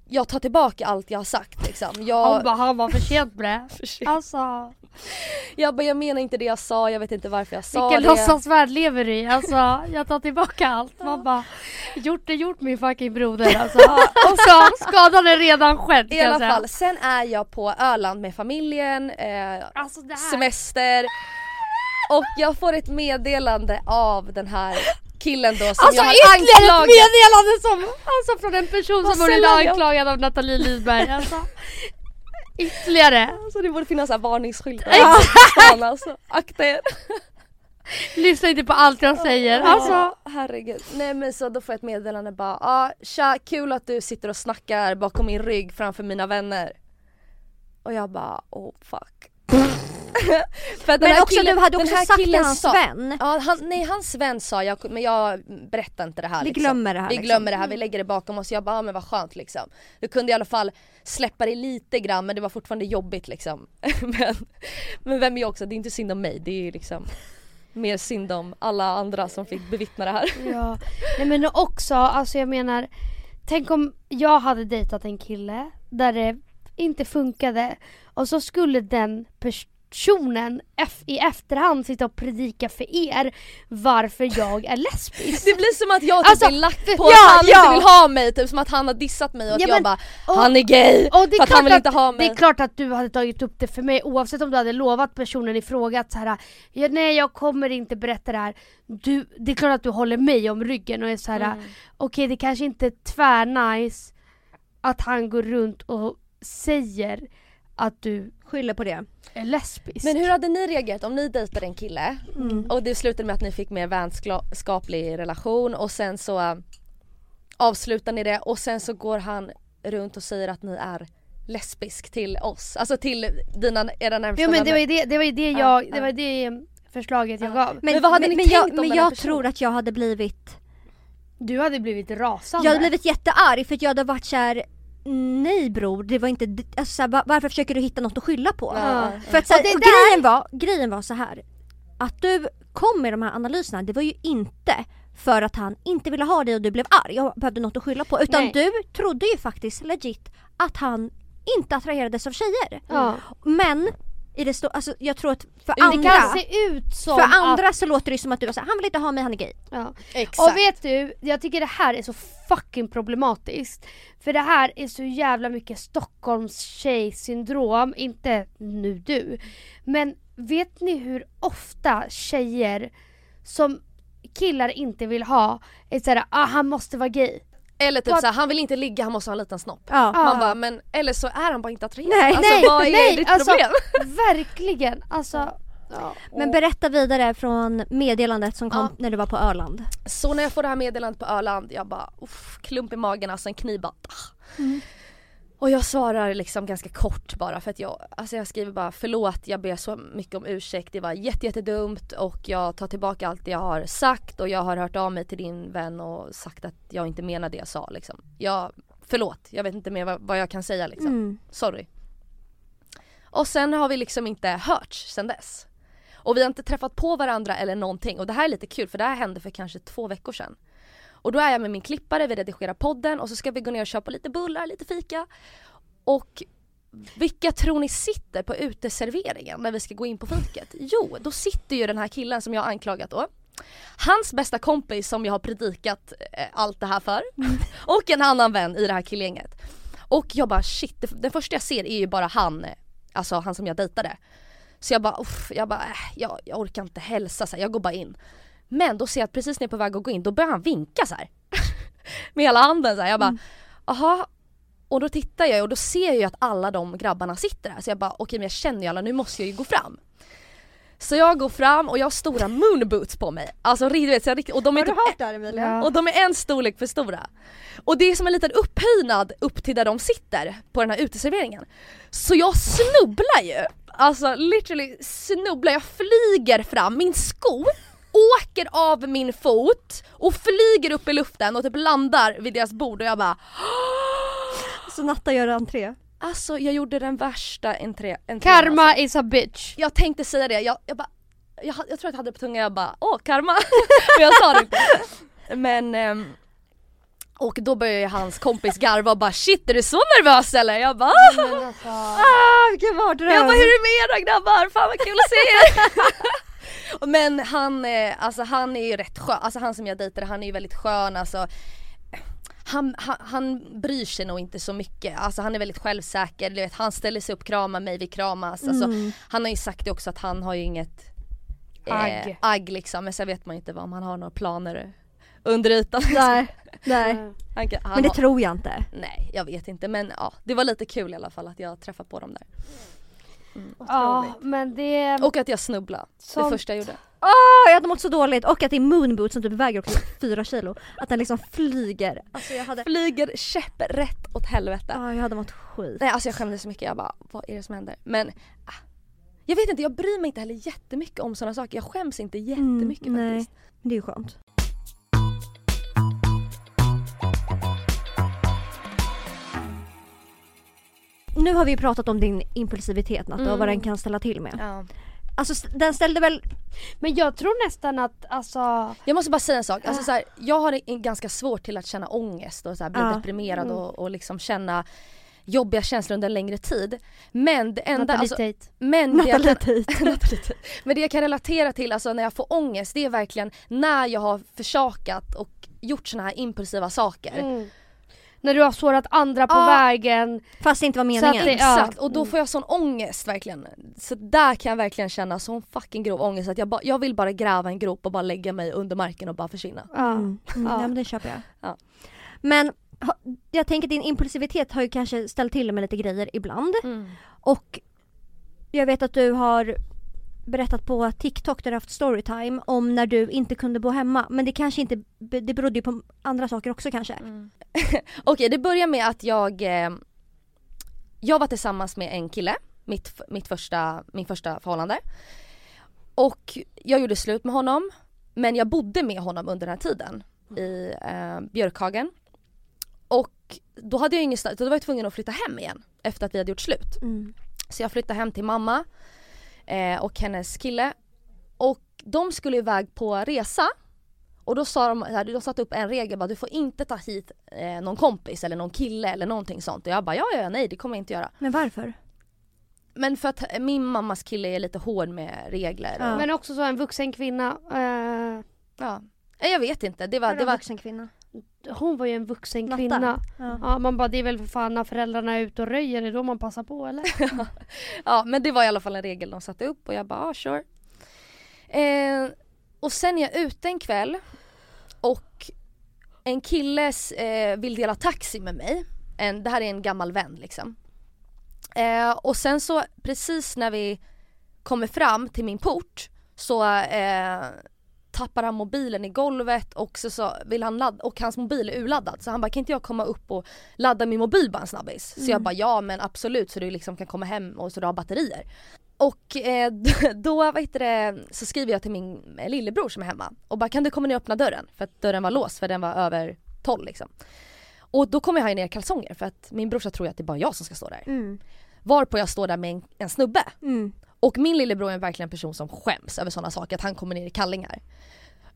jag tar tillbaka allt jag har sagt liksom. Han Jag, bara, han var för sent (laughs) sent. Alltså, jag bara jag menar inte det jag sa, jag vet inte varför jag sa vilken det. låtsasvärld lever du i? Alltså, (laughs) jag tar tillbaka allt. Man bara, gjort är gjort min fucking broder alltså. Och så, skadan är redan skedd I alla säga. fall, sen är jag på Öland med familjen, eh, Alltså semester och jag får ett meddelande av den här (laughs) killen då som Alltså jag har ytterligare ett anklagat. meddelande som, alltså från en person Vad som sällan jag- anklagad av Nathalie Lidberg. (laughs) Alltså. Ytterligare. Alltså det borde finnas varningsskyltar stan alltså, akta er. (laughs) Lyssna inte på allt jag säger. Alltså. Herregud. Nej men så då får jag ett meddelande bara, ah, tja kul att du sitter och snackar bakom min rygg framför mina vänner. Och jag bara oh fuck. (laughs) Men också killen- du hade också sagt till hans sa- vän. Ja, han, nej hans vän sa jag, men jag berättar inte det här Vi liksom. glömmer det här Vi liksom. glömmer det här, vi lägger det bakom oss. Jag bara, ja, men vad skönt liksom. Du kunde i alla fall släppa det lite grann men det var fortfarande jobbigt liksom. (laughs) men, men vem är jag också, det är inte synd om mig, det är liksom mer synd om alla andra som fick bevittna det här. (laughs) Ja, nej men också, alltså jag menar Tänk om jag hade dejtat en kille där det inte funkade och så skulle den personen eff- i efterhand sitta och predika för er varför jag är lesbisk. (laughs) Det blir som att jag typ Alltså, är lack på ja, att han ja. inte vill ha mig, typ som att han har dissat mig och att Ja, jag men- bara och- Han är gay! Och det för att han vill klart inte ha att, mig. det är klart att du hade tagit upp det för mig oavsett om du hade lovat personen i fråga att så här, ja, nej jag kommer inte berätta det här. Du, det är klart att du håller mig om ryggen och är så här, Mm. okej det kanske inte är tvärnice att han går runt och säger att du Skyller på det. är lesbisk. Men hur hade ni reagerat om ni dejtade en kille Mm. och det slutade med att ni fick mer vänskaplig relation och sen så äh, avslutar ni det och sen så går han runt och säger att ni är lesbisk till oss, alltså till dina, era närmsta Jo men det vänner. var ju det, det, var ju det Ja, jag, ja. det var det förslaget jag Ja. gav. Men vad hade ni men tänkt jag, om Men jag personen? tror att jag hade blivit Du hade blivit rasande. Jag hade blivit jättearg för att jag hade varit såhär Nej bror, det var inte, alltså, så här, va- varför försöker du hitta något att skylla på? Ja. För att så här, Och det och där- grejen, var, grejen var så här att du kom med de här analyserna, det var ju inte för att han inte ville ha dig och du blev arg och behövde något att skylla på. Utan Nej. du trodde ju faktiskt legit att han inte attraherades av tjejer. Ja. Men i det sto- alltså, jag tror att för Det andra, kan se ut som för att... andra så låter det som att du var såhär, han vill inte ha mig, han är gay. Ja. Exakt. Och vet du, jag tycker det här är så fucking problematiskt. För det här är så jävla mycket Stockholms tjejsyndrom, inte nu du. Men vet ni hur ofta tjejer som killar inte vill ha är såhär, ah han måste vara gay. Eller typ Vad- såhär, han vill inte ligga, han måste ha en liten snopp. Ja. Ja. Man bara, men eller så är han bara inte attraherad. Nej, alltså nej, vad är nej, ditt alltså- problem? (laughs) Verkligen, alltså. Ja. Men berätta vidare från meddelandet som kom Ja. när du var på Öland. Så när jag får det här meddelandet på Öland, jag bara uff, klump i magen, alltså en kniv bara ah. Och jag svarar liksom ganska kort bara för att jag, alltså jag skriver bara förlåt, jag ber så mycket om ursäkt, det var jätte, jättedumt och jag tar tillbaka allt jag har sagt och jag har hört av mig till din vän och sagt att jag inte menar det jag sa liksom. Jag, förlåt, jag vet inte mer vad, vad jag kan säga liksom. Mm. Sorry. Och sen har vi liksom inte hörts sen dess. Och vi har inte träffat på varandra eller någonting och det här är lite kul för det här hände för kanske två veckor sedan. Och då är jag med min klippare, vi redigerar podden och så ska vi gå ner och köpa lite bullar, lite fika. Och vilka tror ni sitter på uteserveringen när vi ska gå in på fiket? Jo, då sitter ju den här killen som jag har anklagat då. Hans bästa kompis som jag har predikat eh, allt det här för. Och en annan vän i det här killgänget. Och jag bara shit, det, det första jag ser är ju bara han, eh, alltså han som jag dejtade. Så jag bara, uff, jag bara, äh, jag, jag orkar inte hälsa så här, jag går bara in. Men då ser jag att precis när jag är på väg att gå in, då börjar han vinka så här. (laughs) Med hela handen så här. Jag bara, aha. Och då tittar jag och då ser jag ju att alla de grabbarna sitter där. Så jag bara, okej men jag känner ju alla, nu måste jag ju gå fram. Så jag går fram och jag har stora (laughs) moonboots på mig. Alltså du vet, så jag, och de är Har du typ hört det här Emilia? Ja. och de är en storlek för stora. Och det är som en liten upphöjnad upp till där de sitter på den här uteserveringen. Så jag snubblar ju. Alltså literally snubblar, jag flyger fram, min sko åker av min fot och flyger upp i luften och typ landar vid deras bord och jag bara Så Natta gör entré. Alltså jag gjorde den värsta entré, entrén Karma alltså. is a bitch. Jag tänkte säga det, jag, jag bara jag, jag tror att jag hade det på tungan, jag bara åh karma. (laughs) Men jag sa det inte. Men ehm, och då började hans kompis garva och bara shit är du så nervös eller? Jag bara "Ah." Alltså, Ah, vilken mardröm! Jag bara hur är det med er då grabbar? Fan vad kul att se er! (laughs) Men han, eh, alltså han är ju rätt skön, alltså han som jag dejtade han är ju väldigt skön alltså han, han, han bryr sig nog inte så mycket, alltså han är väldigt självsäker, du vet, han ställer sig upp, kramar mig, vi kramas. Alltså, Mm. Han har ju sagt det också att han har ju inget Agg. eh, agg liksom, men sen vet man ju inte vad om han har några planer under ytan. (laughs) Nej, nej. (laughs) Han, han Men det har, tror jag inte. Nej jag vet inte men ja, det var lite kul i alla fall att jag träffade på dem där. Ja men det... Och att jag snubblade, det Sånt. första jag gjorde. Åh, jag hade mått så dåligt och att det är moonboot som typ väger också fyra kilo. Att den liksom flyger. Alltså jag hade, Flyger käpprätt åt helvete. ja, jag hade mått skit. Nej alltså jag skämdes så mycket, jag bara vad är det som händer? Men ah, jag vet inte, jag bryr mig inte heller jättemycket om sådana saker. Jag skäms inte jättemycket Mm, nej. faktiskt. Det är ju skönt. Nu har vi ju pratat om din impulsivitet Natta och vad Mm. den kan ställa till med. Ja. Alltså den ställde väl... Men jag tror nästan att alltså... Jag måste bara säga en sak, alltså, så här, jag har en ganska svårt till att känna ångest och så här, bli Ja. deprimerad Mm. och, och liksom känna jobbiga känslor under en längre tid. Men det enda, alltså, men det jag kan. (laughs) Men det jag kan relatera till alltså när jag får ångest det är verkligen när jag har försakat och gjort såna här impulsiva saker. Mm. När du har sårat andra på Ja. vägen. Fast det inte var Så meningen. att ja. Exakt, och då får jag sån ångest verkligen. Så där kan jag verkligen känna sån fucking grov ångest att jag, ba, jag vill bara gräva en grop och bara lägga mig under marken och bara försvinna. Ja. Mm. Ja. Ja. men det köper jag. Ja. Men jag tänker att din impulsivitet har ju kanske ställt till med lite grejer ibland. Mm. Och jag vet att du har berättat på TikTok där du haft storytime om när du inte kunde bo hemma. Men det kanske inte, det berodde ju på andra saker också kanske. Mm. (laughs) Okej det börjar med att jag eh, jag var tillsammans med en kille, mitt, mitt första, min första förhållande. Och jag gjorde slut med honom men jag bodde med honom under den här tiden i eh, Björkhagen. Och då hade jag ingenstans, då var jag tvungen att flytta hem igen efter att vi hade gjort slut. Mm. Så jag flyttade hem till mamma eh, och hennes kille. Och de skulle iväg på resa. Och då sa de, de satte upp en regel bara, du får inte ta hit eh, någon kompis eller någon kille eller någonting sånt. Och jag bara ja, ja, nej det kommer jag inte göra. Men varför? Men för att min mammas kille är lite hård med regler. Ja. Och, Men också så en vuxen kvinna. eh, ja. Jag vet inte, det var, det var vuxen kvinna? Hon var ju en vuxen Natta? kvinna. Ja. Ja, man bara det är väl för fan när föräldrarna är ute och röjer, det är då man passar på eller? (laughs) Ja men det var i alla fall en regel de satte upp och jag bara ah, sure. Eh, och sen är jag ute en kväll och en kille eh, vill dela taxi med mig. En, det här är en gammal vän liksom. Eh, och sen så precis när vi kommer fram till min port så eh, tappar han mobilen i golvet och så, så vill han ladda, och hans mobil är urladdad så han bara kan inte jag komma upp och ladda min mobil bara en snabbis? Så jag bara ja men absolut så du liksom kan komma hem och så du har batterier. Och eh, (laughs) då vad heter det, så skriver jag till min eh, lillebror som är hemma och bara kan du komma ner och öppna dörren? För att dörren var låst för den var över 12 liksom. Och då kommer jag ner kalsonger för att min brorsa tror att det är bara jag som ska stå där. Mm. Varpå jag står där med en, en snubbe. Mm. Och min lillebror är verkligen en person som skäms över sådana saker, att han kommer ner i kallingar.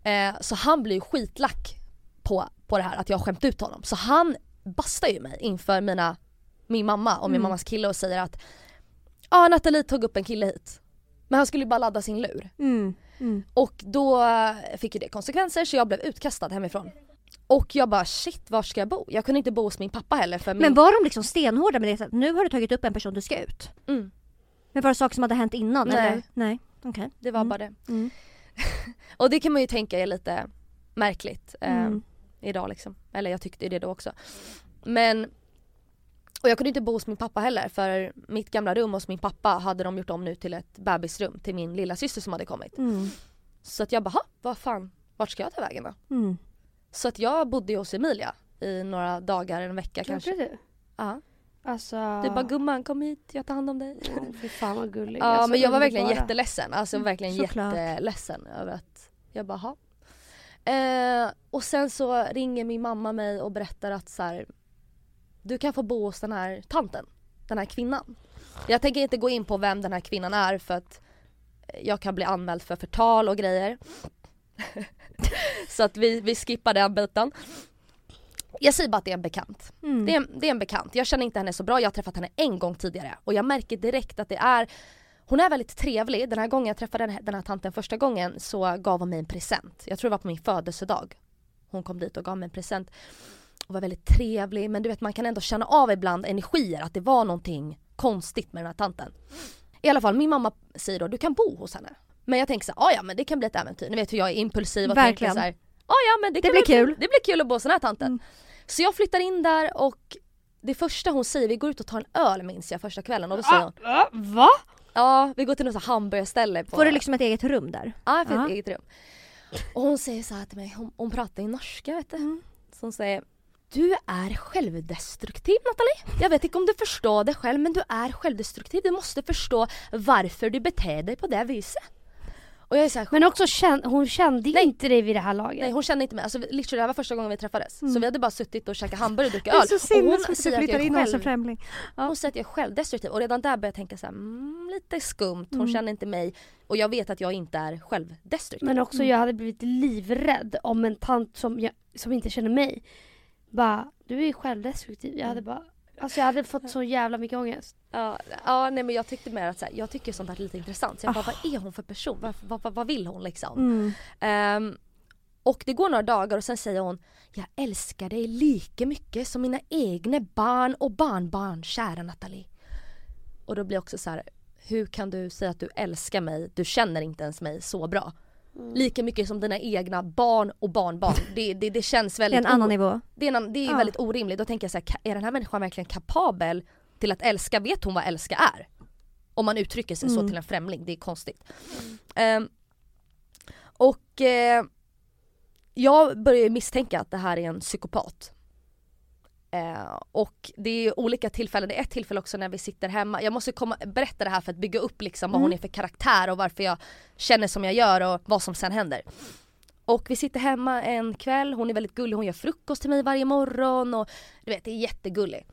Eh, så han blir ju skitlack på, på det här att jag har skämt ut honom. Så han bastar ju mig inför mina, min mamma och min Mm. mammas kille och säger att ja ah, Nathalie tog upp en kille hit. Men han skulle ju bara ladda sin lur. Mm. Mm. Och då fick ju det konsekvenser så jag blev utkastad hemifrån. Och jag bara shit var ska jag bo? Jag kunde inte bo hos min pappa heller för min... Men var de liksom stenhårda med det? Att nu har du tagit upp en person du ska ut. mm, Men var det saker som hade hänt innan? Nej. Eller? Nej. Okej. det var Mm. bara det. Mm. (laughs) Och det kan man ju tänka är lite märkligt. eh, Mm. idag liksom. Eller jag tyckte det då också. Men och jag kunde inte bo hos min pappa heller för mitt gamla rum hos min pappa hade de gjort om nu till ett bebisrum till min lilla syster som hade kommit. Mm. Så att jag bara, "Ha, vad fan, vart ska jag ta vägen då? Mm. Så att jag bodde hos Emilia i några dagar, en vecka kanske. Gjorde du? Ja. Alltså... Du bara gumman kom hit, jag tar hand om dig. Åh, fy fan vad gullig. Ja Alltså, men jag var verkligen underbara. jätteledsen, alltså Mm, verkligen såklart. jätteledsen över att jag bara ha. Eh, och sen så ringer min mamma mig och berättar att så här, du kan få bo hos den här tanten, den här kvinnan. Jag tänker inte gå in på vem den här kvinnan är för att jag kan bli anmäld för förtal och grejer. (laughs) så att vi, vi skippar den biten. Jag säger bara att det är en bekant. Mm. Det är, en, det är en bekant. Jag känner inte henne så bra, jag har träffat henne en gång tidigare och jag märker direkt att det är hon är väldigt trevlig. Den här gången jag träffade den här, den här tanten första gången så gav hon mig en present. Jag tror det var på min födelsedag. Hon kom dit och gav mig en present och var väldigt trevlig men du vet man kan ändå känna av ibland energier att det var någonting konstigt med den här tanten. I alla fall min mamma säger då du kan bo hos henne. Men jag tänker så här, "Ah, ja men det kan bli ett äventyr. Ni vet hur jag är impulsiv och Verkligen. tänker så här, "Ah, ja men det, Det blir bli kul." Det blir kul att bo hos den här tanten. Mm. Så jag flyttar in där och det första hon säger, vi går ut och tar en öl minns jag första kvällen och då säger hon Ah, va? Ja, vi går till något hamburgerställe på... Får du liksom ett eget rum där? Ja, jag Ja. ett eget rum. Och hon säger så här till mig, hon, hon pratar i norska vet du. Mm. Så hon säger Du är självdestruktiv Nathalie. Jag vet inte om du förstår det själv men du är självdestruktiv. Du måste förstå varför du beter dig på det viset. Och jag är så här, Men också känn, hon kände ju Nej. inte dig vid det här laget. Nej hon kände inte mig, alltså literally det här var första gången vi träffades. Mm. Så vi hade bara suttit och käkat hamburgare och druckit Det är öl. så och hon säger att jag in är en själv främling. Ja. Hon säger att jag är självdestruktiv och redan där börjar jag tänka så här, mm, lite skumt, hon Mm. känner inte mig och jag vet att jag inte är självdestruktiv. Men också jag hade blivit livrädd om en tant som, jag, som inte känner mig bara, du är ju självdestruktiv. Jag hade bara, alltså jag hade fått så jävla mycket ångest. Ja, ja nej men jag tyckte mer att så här, jag tycker sånt här är lite intressant. Så jag bara, Ah. vad är hon för person? Vad, vad, vad, vill hon liksom? Mm. Ehm, och det går några dagar och sen säger hon Jag älskar dig lika mycket som mina egna barn och barnbarn, kära Nathalie. Och då blir jag också så här, hur kan du säga att du älskar mig? Du känner inte ens mig så bra. Mm. Lika mycket som dina egna barn och barnbarn. (laughs) Det, det, det känns Det är väldigt en annan nivå. det är, en, det är Ja. väldigt orimligt. Då tänker jag så här, är den här människan verkligen kapabel till att älska? Vet hon vad älska är? Om man uttrycker sig så Mm. till en främling, det är konstigt. Ehm, och eh, jag börjar misstänka att det här är en psykopat. Eh, och det är olika tillfällen, det är ett tillfälle också när vi sitter hemma. Jag måste komma, berätta det här för att bygga upp liksom vad Mm. hon är för karaktär och varför jag känner som jag gör och vad som sen händer. Och vi sitter hemma en kväll, hon är väldigt gullig, hon gör frukost till mig varje morgon och du vet det är jättegullig.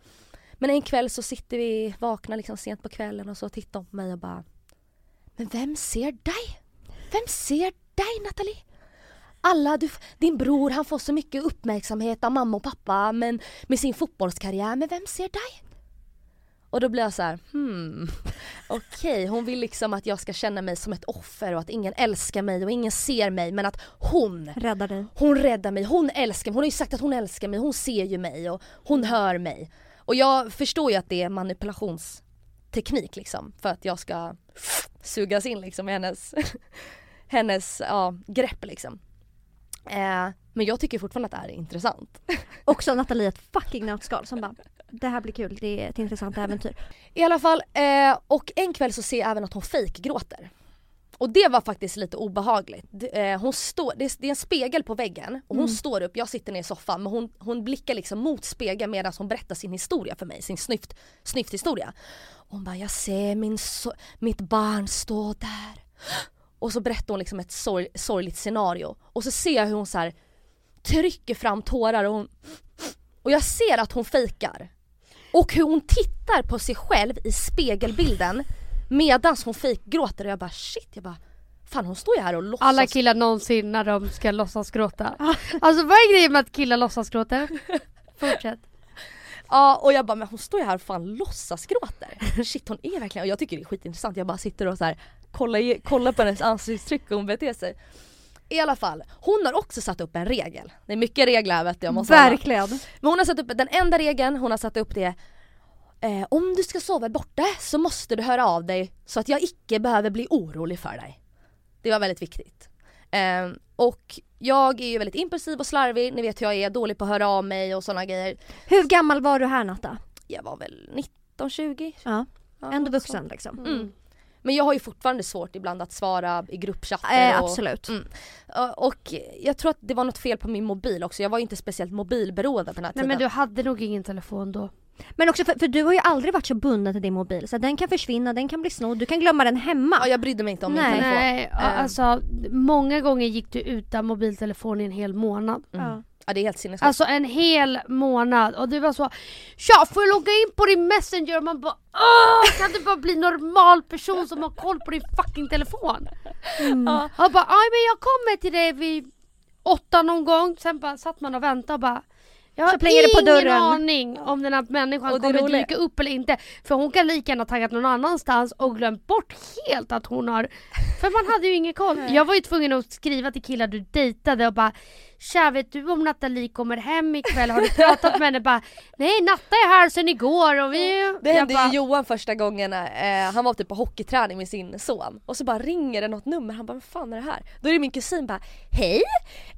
Men en kväll så sitter vi vakna liksom sent på kvällen och så tittar hon på mig och bara Men vem ser dig? Vem ser dig Nathalie? Alla, du, din bror han får så mycket uppmärksamhet av mamma och pappa men med sin fotbollskarriär, men vem ser dig? Och då blir jag så här, hmm, (laughs) okej hon vill liksom att jag ska känna mig som ett offer och att ingen älskar mig och ingen ser mig men att hon Räddar dig. hon räddar mig, hon älskar mig, hon har ju sagt att hon älskar mig, hon ser ju mig och hon hör mig. Och jag förstår ju att det är manipulationsteknik liksom för att jag ska sugas in liksom i hennes, (laughs) hennes ja, grepp liksom. Eh, men jag tycker fortfarande att det här är intressant. (laughs) Också Nathalie ett fucking nötskal som bara det här blir kul, det är ett intressant äventyr. I alla fall, eh, och en kväll så ser jag även att hon fejkgråter. Och det var faktiskt lite obehagligt. Eh, hon står, det, är, en spegel på väggen och hon står upp, jag sitter ner i soffan men hon, hon blickar liksom mot spegeln medan hon berättar sin historia för mig, sin snyft, snyfthistoria. Hon bara, jag ser min so- mitt barn stå där. Och så berättar hon liksom ett sorg, sorgligt scenario. Och så ser jag hur hon så här trycker fram tårar och hon och jag ser att hon fejkar. Och hur hon tittar på sig själv i spegelbilden medans hon fejkgråter och jag bara shit, jag bara Fan hon står ju här och låtsas Alla killar någonsin när de ska låtsas gråta. (laughs) Alltså vad är grejen med att killar låtsas gråta? Fortsätt. (laughs) Ja och jag bara men hon står ju här och fan låtsasgråter. Shit hon är verkligen, och jag tycker det är skitintressant. Jag bara sitter och så här kollar, i- kollar på hennes ansiktsuttryck och hon beter sig. I alla fall, hon har också satt upp en regel. Det är mycket regler vet jag måste hålla. Verkligen. Men hon har satt upp, den enda regeln hon har satt upp det eh, Om du ska sova borta så måste du höra av dig så att jag icke behöver bli orolig för dig. Det var väldigt viktigt. Eh, och jag är ju väldigt impulsiv och slarvig, ni vet hur jag är, dålig på att höra av mig och sådana grejer. Hur gammal var du här Natta? Jag var väl 19, 20 Ja, ja, ändå vuxen liksom. Mm. Men jag har ju fortfarande svårt ibland att svara i gruppchatter Eh, och, absolut. Mm. Och jag tror att det var något fel på min mobil också, jag var ju inte speciellt mobilberoende på den här Nej tiden. men du hade nog ingen telefon då. Men också för, för du har ju aldrig varit så bunden till din mobil så den kan försvinna, den kan bli snodd, du kan glömma den hemma. Ja, jag brydde mig inte om Nej. min telefon. Nej, Eh. alltså många gånger gick du utan mobiltelefon i en hel månad. Mm. Ja. Ja det är helt sinnessjukt. Alltså en hel månad och du var så Tja, får jag logga in på din messenger? Och man bara Åh, kan du bara bli normal person som har koll på din fucking telefon? Mm. Ja. Jag bara, aj men jag kommer till dig vid åtta någon gång, sen bara satt man och väntade och bara jag har det på ingen dörren. aning om den här människan Och kommer dyka upp eller inte. För hon kan lika gärna taggat någon annanstans och glömt bort helt att hon har... För man hade ju ingen koll. Jag var ju tvungen att skriva till killar du dejtade och bara Tja vet du om Nathalie kommer hem ikväll? Har du pratat med henne? Bara, Nej Natta är här sen igår och vi... Det hände bara, ju Johan första gången, eh, han var typ på hockeyträning med sin son och så bara ringer det något nummer, han bara vad fan är det här? Då är det min kusin bara Hej!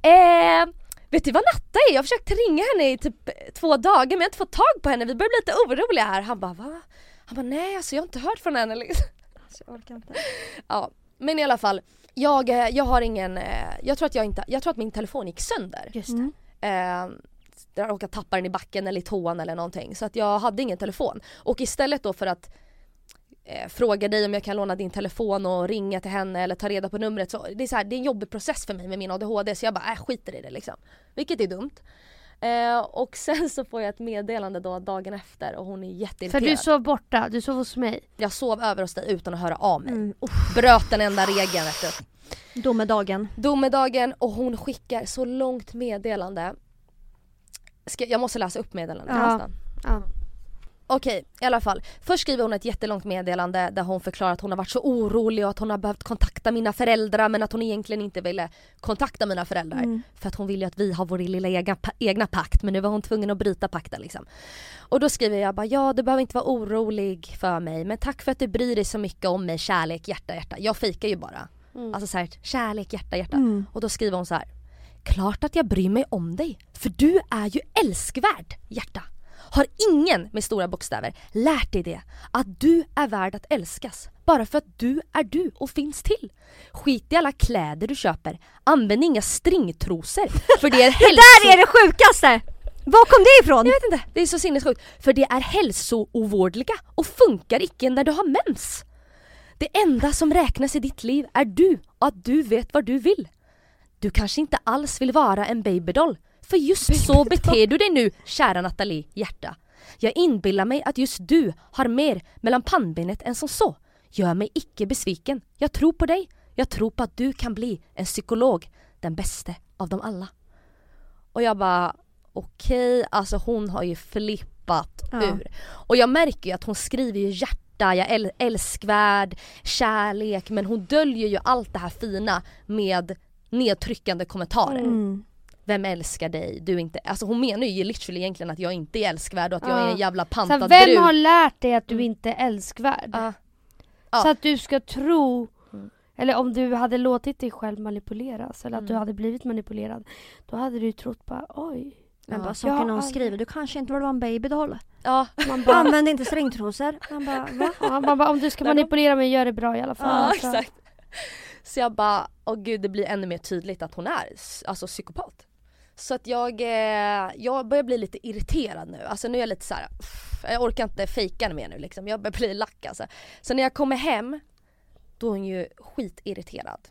Eh, vet du vad Natta är? Jag har försökt ringa henne i typ två dagar men jag har inte fått tag på henne, vi börjar bli lite oroliga här. Han bara va? Han bara nej alltså jag har inte hört från henne liksom. Alltså, jag orkar inte. Ja, men i alla fall. Jag, eh, jag har ingen, eh, jag tror att jag inte, jag tror att min telefon gick sönder. Just det. Mm. Eh, jag råkade tappa den i backen eller i toan eller någonting. Så att jag hade ingen telefon. Och istället då för att eh, fråga dig om jag kan låna din telefon och ringa till henne eller ta reda på numret. Så det, är så här, det är en jobbig process för mig med min ADHD så jag bara äh, skiter i det liksom. Vilket är dumt. Eh, och (laughs) sen så får jag ett meddelande då dagen efter och hon är För jätteirriterad. du sov borta, du sov hos mig. Jag sov över hos dig utan att höra av mig. Mm. Uff, Bröt den enda regeln vet du. domedagen. Domedagen och hon skickar så långt meddelande. Ska, jag måste läsa upp meddelandet Ja. nästan. Ja. Okej, i alla fall. Först skriver hon ett jättelångt meddelande där hon förklarar att hon har varit så orolig och att hon har behövt kontakta mina föräldrar men att hon egentligen inte ville kontakta mina föräldrar. Mm. För att hon vill ju att vi har vår lilla egna, egna pakt men nu var hon tvungen att bryta pakten liksom. Och då skriver jag bara ja du behöver inte vara orolig för mig men tack för att du bryr dig så mycket om mig, kärlek, hjärta, hjärta. Jag fejkar ju bara. Mm. Alltså så här, kärlek, hjärta, hjärta. Mm. Och då skriver hon så här. Klart att jag bryr mig om dig, för du är ju älskvärd, hjärta. Har ingen med stora bokstäver lärt dig det? Att du är värd att älskas bara för att du är du och finns till. Skit i alla kläder du köper. Använd inga stringtrosor för det är (laughs) Det hälso... där är det sjukaste! Var kom det ifrån? Jag vet inte, det är så sinnessjukt. För det är hälsoovårdliga och funkar icke när du har mens. Det enda som räknas i ditt liv är du och att du vet vad du vill. Du kanske inte alls vill vara en babydoll. För just så beter du dig nu, kära Nathalie hjärta. Jag inbillar mig att just du har mer mellan pannbenet än som så. Gör mig icke besviken. Jag tror på dig. Jag tror på att du kan bli en psykolog, den bästa av dem alla. Och jag bara, okej, okay, alltså hon har ju flippat ja. ur. Och jag märker ju att hon skriver ju hjärta, jag äl älskvärd, kärlek men hon döljer ju allt det här fina med nedtryckande kommentarer. Mm. Vem älskar dig? Du inte, alltså hon menar ju literally egentligen att jag inte är älskvärd och att ja. jag är en jävla pantad så Vem brud. har lärt dig att du mm. inte är älskvärd? Ja. Så att du ska tro mm. eller om du hade låtit dig själv manipuleras eller att du mm. hade blivit manipulerad Då hade du trott bara oj men ja. bara saker ja, någon skriver, du kanske inte vill vara en babydoll. Ja. Man (laughs) bara, Använd inte stringtrosor. Man bara, va? (laughs) Ja, man bara, om du ska manipulera mig, gör det bra i alla fall. Ja, alltså. exakt. Så jag bara, åh gud det blir ännu mer tydligt att hon är alltså psykopat. Så att jag, eh, jag börjar bli lite irriterad nu. Alltså nu är jag lite så här, jag orkar inte fejka mer nu liksom. Jag börjar bli lack alltså. Så när jag kommer hem, då är hon ju skitirriterad.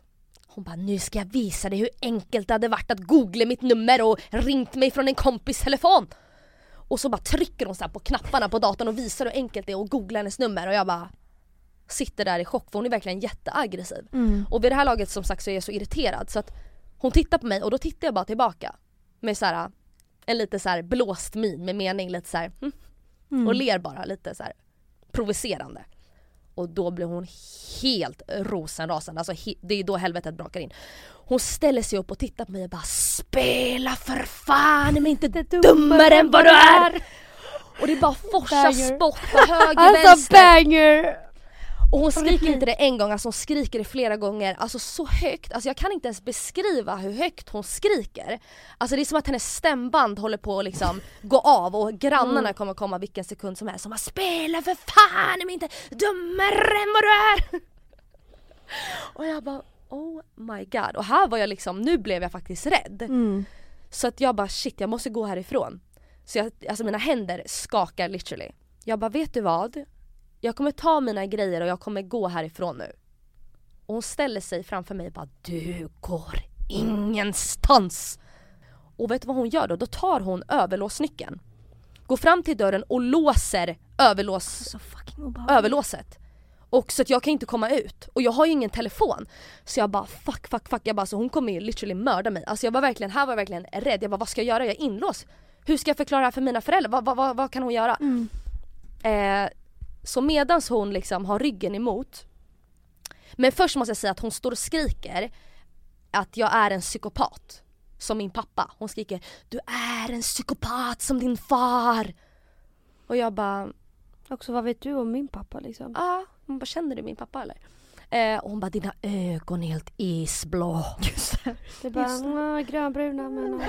Hon bara, nu ska jag visa dig hur enkelt det hade varit att googla mitt nummer och ringt mig från en kompis telefon. Och så bara trycker hon så på knapparna på datorn och visar hur enkelt det är att googla hennes nummer och jag bara sitter där i chock för hon är verkligen jätteaggressiv. Mm. Och vid det här laget som sagt så är jag så irriterad så att hon tittar på mig och då tittar jag bara tillbaka. Med så här, en lite så här blåst min med mening lite så här, hm, mm. och ler bara lite så här provocerande. Och då blir hon helt rosenrasande, alltså he, det är då helvetet brakar in. Hon ställer sig upp och tittar på mig och bara Spela för fan men inte dummare än vad du är! Och det bara forsar spott på höger alltså, vänster. banger! Och hon skriker inte det en gång, alltså hon skriker det flera gånger, alltså så högt. Alltså jag kan inte ens beskriva hur högt hon skriker. Alltså det är som att hennes stämband håller på att liksom (laughs) gå av och grannarna mm. kommer komma vilken sekund som helst. Som bara spela för fan är inte dummare än vad du är! (laughs) och jag bara oh my god. Och här var jag liksom, nu blev jag faktiskt rädd. Mm. Så att jag bara shit jag måste gå härifrån. Så jag, alltså mina händer skakar literally. Jag bara vet du vad? Jag kommer ta mina grejer och jag kommer gå härifrån nu. Och hon ställer sig framför mig och bara du går ingenstans. Och vet du vad hon gör då? Då tar hon överlåsnyckeln. Går fram till dörren och låser överlås, överlåset. Och så att jag kan inte komma ut. Och jag har ju ingen telefon. Så jag bara fuck, fuck, fuck. Jag bara så hon kommer ju literally mörda mig. Alltså jag var verkligen, här var jag verkligen rädd. Jag bara vad ska jag göra? Jag är inlåst. Hur ska jag förklara det här för mina föräldrar? Vad, vad, vad, vad kan hon göra? Mm. Eh, så medans hon liksom har ryggen emot Men först måste jag säga att hon står och skriker att jag är en psykopat. Som min pappa. Hon skriker du är en psykopat som din far. Och jag bara Också vad vet du om min pappa liksom? Ja, ah, hon bara känner du min pappa eller? Eh, och hon bara dina ögon är helt isblå. Just det. Är bara grönbruna men...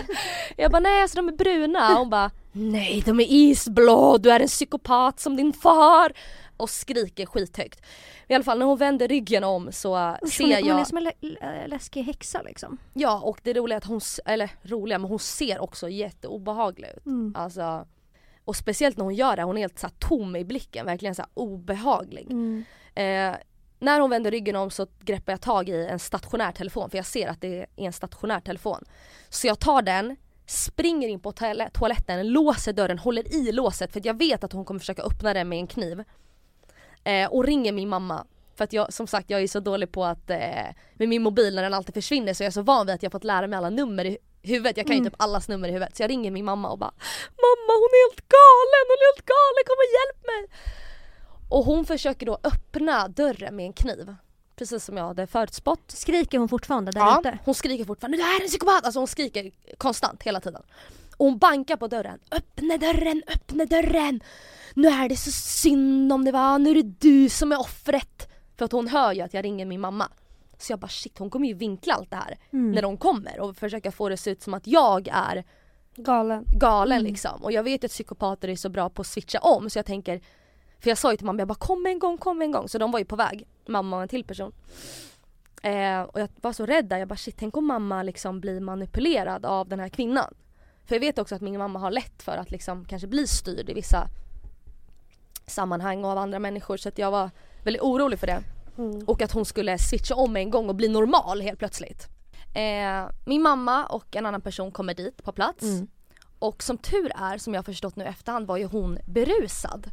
jag bara nej alltså de är bruna. Hon bara nej de är isblå, du är en psykopat som din far. Och skriker skithögt. I alla fall när hon vänder ryggen om så Usch, ser jag... Hon är som en lä läskig häxa liksom. Ja och det roliga är att hon, eller roliga men hon ser också jätteobehaglig ut. Mm. Alltså, och speciellt när hon gör det, hon är helt så tom i blicken, verkligen så obehaglig. Mm. Eh, när hon vänder ryggen om så greppar jag tag i en stationär telefon för jag ser att det är en stationär telefon. Så jag tar den, springer in på toaletten, låser dörren, håller i låset för jag vet att hon kommer försöka öppna den med en kniv. Eh, och ringer min mamma. För att jag som sagt jag är så dålig på att eh, med min mobil när den alltid försvinner så är jag så van vid att jag fått lära mig alla nummer i huvudet. Jag kan mm. ju typ allas nummer i huvudet. Så jag ringer min mamma och bara Mamma hon är helt galen, hon är helt galen, kom och hjälp mig! Och hon försöker då öppna dörren med en kniv. Precis som jag hade förutspått. Skriker hon fortfarande där ja, ute? hon skriker fortfarande. Du är en psykopat! Alltså hon skriker konstant hela tiden. Och hon bankar på dörren. Öppna dörren, öppna dörren! Nu är det så synd om det var, nu är det du som är offret. För att hon hör ju att jag ringer min mamma. Så jag bara shit hon kommer ju vinkla allt det här mm. när de kommer och försöka få det att se ut som att jag är galen, galen mm. liksom. Och jag vet att psykopater är så bra på att switcha om så jag tänker för jag sa ju till mamma, jag bara kom en gång, kom en gång. Så de var ju på väg, mamma och en till person. Eh, och jag var så rädd där, jag bara shit tänk om mamma liksom blir manipulerad av den här kvinnan. För jag vet också att min mamma har lätt för att liksom kanske bli styrd i vissa sammanhang och av andra människor så att jag var väldigt orolig för det. Mm. Och att hon skulle switcha om en gång och bli normal helt plötsligt. Eh, min mamma och en annan person kommer dit på plats. Mm. Och som tur är, som jag har förstått nu efterhand, var ju hon berusad.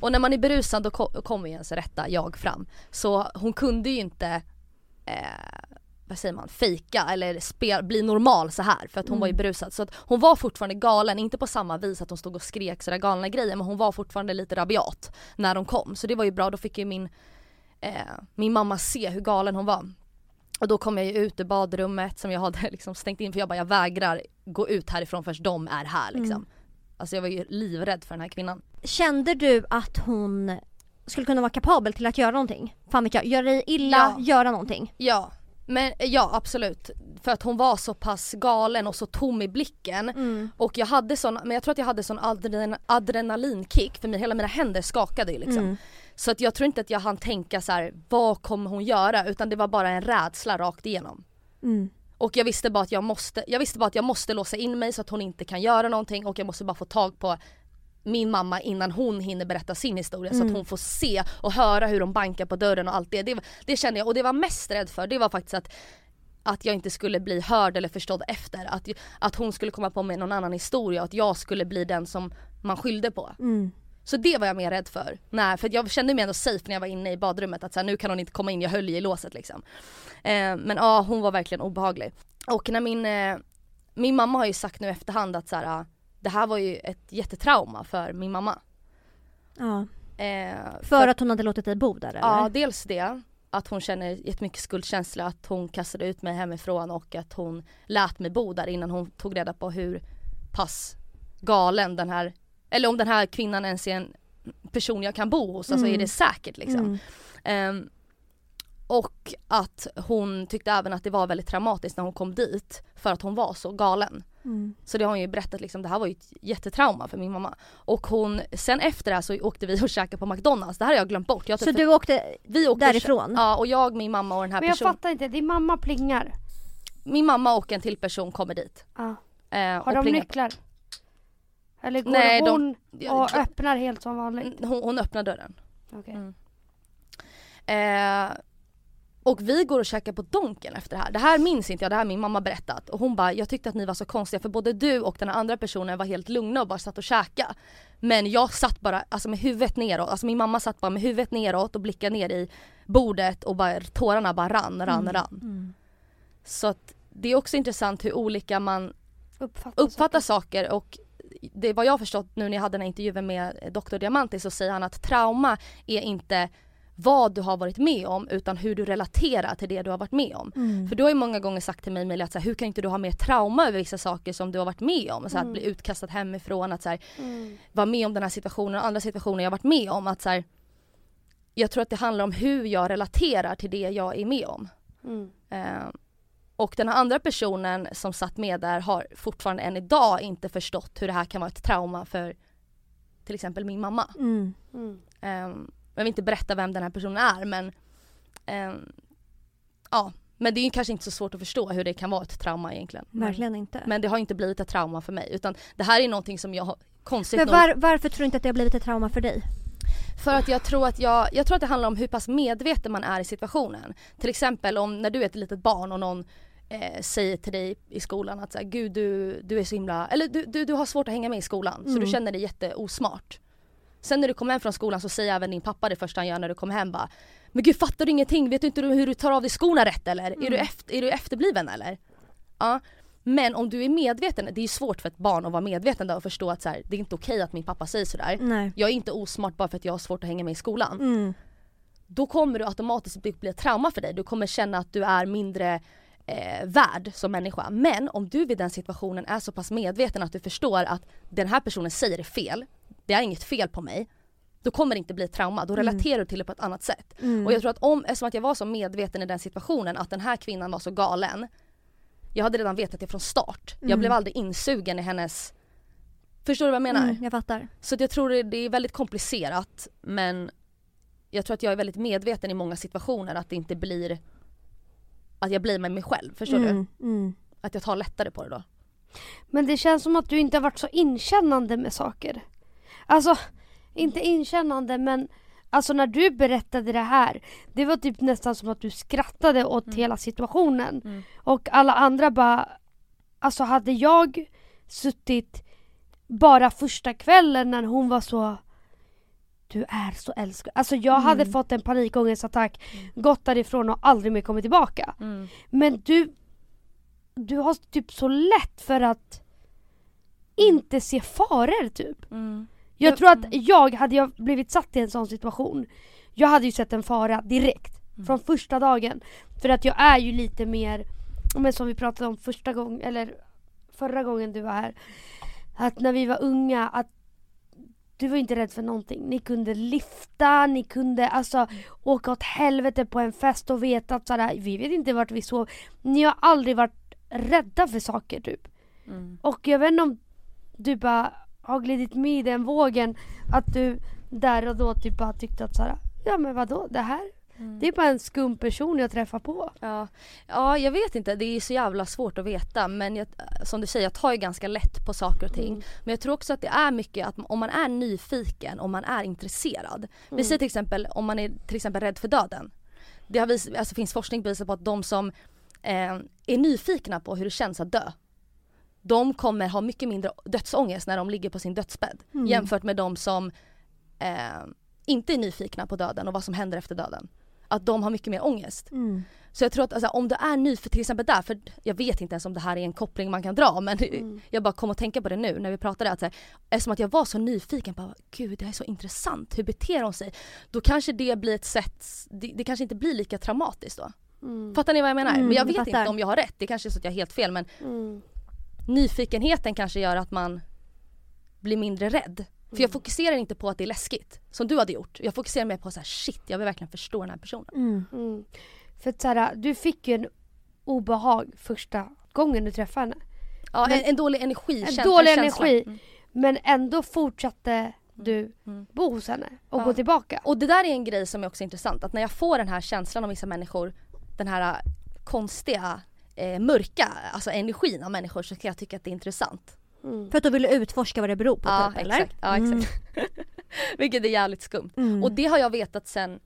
Och när man är berusad då ko- kommer ju ens rätta jag fram. Så hon kunde ju inte, eh, vad säger man, fejka eller spel, bli normal så här för att hon var ju berusad. Så att hon var fortfarande galen, inte på samma vis att hon stod och skrek sådär galna grejer men hon var fortfarande lite rabiat när de kom. Så det var ju bra, då fick ju min, eh, min mamma se hur galen hon var. Och då kom jag ju ut ur badrummet som jag hade (laughs) liksom stängt in för jag bara jag vägrar gå ut härifrån förrän de är här liksom. Mm. Alltså jag var ju livrädd för den här kvinnan. Kände du att hon skulle kunna vara kapabel till att göra någonting? Fan vet jag, göra dig illa, Ja. göra någonting? Ja, men ja absolut. För att hon var så pass galen och så tom i blicken. Mm. Och jag hade sån, men jag tror att jag hade sån adren, adrenalinkick för mig, hela mina händer skakade ju liksom. Mm. Så att jag tror inte att jag hann tänka så här: vad kommer hon göra? Utan det var bara en rädsla rakt igenom. Mm. Och jag visste bara att jag måste, jag visste bara att jag måste låsa in mig så att hon inte kan göra någonting och jag måste bara få tag på min mamma innan hon hinner berätta sin historia så Mm. att hon får se och höra hur de bankar på dörren och allt det. Det, det kände jag och det var mest rädd för det var faktiskt att att jag inte skulle bli hörd eller förstådd efter. Att, att hon skulle komma på med någon annan historia och att jag skulle bli den som man skyllde på. Mm. Så det var jag mer rädd för. Nej, för jag kände mig ändå safe när jag var inne i badrummet att så här, nu kan hon inte komma in, jag höll i låset liksom. Eh, men ja, hon var verkligen obehaglig. Och när min, eh, min mamma har ju sagt nu i efterhand att så här, ah, det här var ju ett jättetrauma för min mamma. Ja. Eh, För att hon hade låtit dig bo där eller? Ja, dels det. Att hon känner jättemycket skuldkänsla, att hon kastade ut mig hemifrån och att hon lät mig bo där innan hon tog reda på hur pass galen den här, eller om den här kvinnan ens är en person jag kan bo hos, alltså Mm. är det säkert liksom. Mm. Ehm, och att hon tyckte även att det var väldigt traumatiskt när hon kom dit för att hon var så galen. Mm. Så det har hon ju berättat liksom, det här var ju ett jättetrauma för min mamma. Och hon, sen efter det här så åkte vi och käkade på McDonalds, det här har jag glömt bort. Jag Så typ- du åkte vi åkte därifrån? Ja och jag, min mamma och den här Men jag personen. fattar inte, din mamma plingar. Min mamma och en till person kommer dit. Ja. Eh, Har och de plingar- nycklar? Eller går Nej, de- hon Ja, och öppnar helt som vanligt? hon, hon öppnar dörren. Okej. Mm. Eh, och vi går och käkar på Donken efter det här. Det här minns inte jag, det här har min mamma berättat. Och hon bara, jag tyckte att ni var så konstiga för både du och den andra personen var helt lugna och bara satt och käka. Men jag satt bara alltså med huvudet neråt, alltså min mamma satt bara med huvudet neråt och blickade ner i bordet och bara tårarna bara rann, rann, rann. Mm. Så att det är också intressant hur olika man Uppfattar, uppfattar saker och det vad jag har förstått nu när jag hade den här intervjun med Dr. Diamanti så säger han att trauma är inte vad du har varit med om utan hur du relaterar till det du har varit med om. Mm. För du har ju många gånger sagt till mig Emilia att så här, hur kan inte du ha mer trauma över vissa saker som du har varit med om? Så här, Mm. Att bli utkastad hemifrån, att så här, Mm. vara med om den här situationen och andra situationer jag varit med om. Att så här, jag tror att det handlar om hur jag relaterar till det jag är med om. Mm. Och den här andra personen som satt med där har fortfarande än idag inte förstått hur det här kan vara ett trauma för till exempel min mamma. Mm. Mm. Eh, jag vill inte berätta vem den här personen är men eh, ja, men det är ju kanske inte så svårt att förstå hur det kan vara ett trauma egentligen. Verkligen inte. Men, det har inte blivit ett trauma för mig utan det här är någonting som jag har konstigt Men nog var, varför tror du inte att det har blivit ett trauma för dig? För att jag tror att jag, jag tror att det handlar om hur pass medveten man är i situationen. Till exempel om när du är ett litet barn och någon eh, säger till dig i skolan att så här, gud du, du är så himla, eller du, du, du har svårt att hänga med i skolan så Mm. du känner dig jätteosmart. Sen när du kommer hem från skolan så säger även din pappa det första han gör när du kommer hem bara Men gud fattar du ingenting? Vet du inte hur du tar av dig skorna rätt eller? Är, du Mm. efter, är du efterbliven eller? Ja. Men om du är medveten, det är ju svårt för ett barn att vara medveten där och förstå att så här, det är inte okej att min pappa säger sådär. Nej. Jag är inte osmart bara för att jag har svårt att hänga med i skolan Mm. då kommer du automatiskt bli ett trauma för dig. Du kommer känna att du är mindre eh, värd som människa. Men om du vid den situationen är så pass medveten att du förstår att den här personen säger är fel, det är inget fel på mig. Då kommer det inte bli trauma, då Mm. relaterar du till det på ett annat sätt. Mm. Och jag tror att om, eftersom att jag var så medveten i den situationen att den här kvinnan var så galen. Jag hade redan vetat det från start. Jag Mm. blev aldrig insugen i hennes Förstår du vad jag menar? Mm, jag fattar. Så jag tror det, det är väldigt komplicerat men jag tror att jag är väldigt medveten i många situationer att det inte blir att jag blir med mig själv, förstår du? Mm. Mm. Att jag tar lättare på det då. Men det känns som att du inte har varit så inkännande med saker. Alltså, inte inkännande men Alltså när du berättade det här, det var typ nästan som att du skrattade åt Mm. hela situationen. Mm. Och alla andra bara, alltså hade jag suttit bara första kvällen när hon var så du är så älskad. Alltså jag hade Mm. fått en panikångestattack, gått därifrån och aldrig mer kommit tillbaka. Mm. Men du, du har typ så lätt för att inte se faror typ. Mm. Jag tror att jag, hade jag blivit satt i en sån situation, jag hade ju sett en fara direkt. Mm. Från första dagen. För att jag är ju lite mer, men som vi pratade om första gången, eller förra gången du var här. Att när vi var unga, att du var inte rädd för någonting. Ni kunde lyfta, ni kunde alltså åka åt helvete på en fest och veta att sådär, vi vet inte vart vi sov. Ni har aldrig varit rädda för saker typ. Mm. Och jag vet inte om du bara har glidit med i den vågen att du där och då typ bara tyckte att såhär, ja men vadå det här? Mm. Det är bara en skum person jag träffar på. Ja. ja, jag vet inte. Det är så jävla svårt att veta men jag, som du säger, jag tar ju ganska lätt på saker och ting. Mm. Men jag tror också att det är mycket att om man är nyfiken, om man är intresserad. Vi Mm. säger till exempel om man är till exempel rädd för döden. Det har vis, alltså finns forskning bevisat på att de som eh, är nyfikna på hur det känns att dö de kommer ha mycket mindre dödsångest när de ligger på sin dödsbädd Mm. jämfört med de som eh, inte är nyfikna på döden och vad som händer efter döden. Att de har mycket mer ångest. Mm. Så jag tror att alltså, om du är nyfiken till exempel där, för jag vet inte ens om det här är en koppling man kan dra men Mm. (laughs) jag bara kom att tänka på det nu när vi pratade att så här, eftersom att jag var så nyfiken på gud det här är så intressant, hur beter hon sig? Då kanske det blir ett sätt, det, det kanske inte blir lika traumatiskt då. Mm. Fattar ni vad jag menar? Mm, men jag jag vet fattar. inte om jag har rätt, det kanske är så att jag har helt fel men Mm. nyfikenheten kanske gör att man blir mindre rädd. För Mm. jag fokuserar inte på att det är läskigt, som du hade gjort. Jag fokuserar mer på så här: shit jag vill verkligen förstå den här personen. Mm. Mm. För att såhär, du fick ju en obehag första gången du träffade henne. Ja, Men- en, en dålig energi. En dålig energi. Mm. Men ändå fortsatte du Mm. bo hos henne och Ja. gå tillbaka. Och det där är en grej som är också intressant, att när jag får den här känslan av vissa människor, den här äh, konstiga, eh, mörka, alltså energin av människor så kan jag tycka att det är intressant. Mm. För att du ville utforska vad det beror på Ja typ, eller? exakt. Ja, exakt. (laughs) Vilket är jävligt skumt. Mm. Och det har jag vetat sen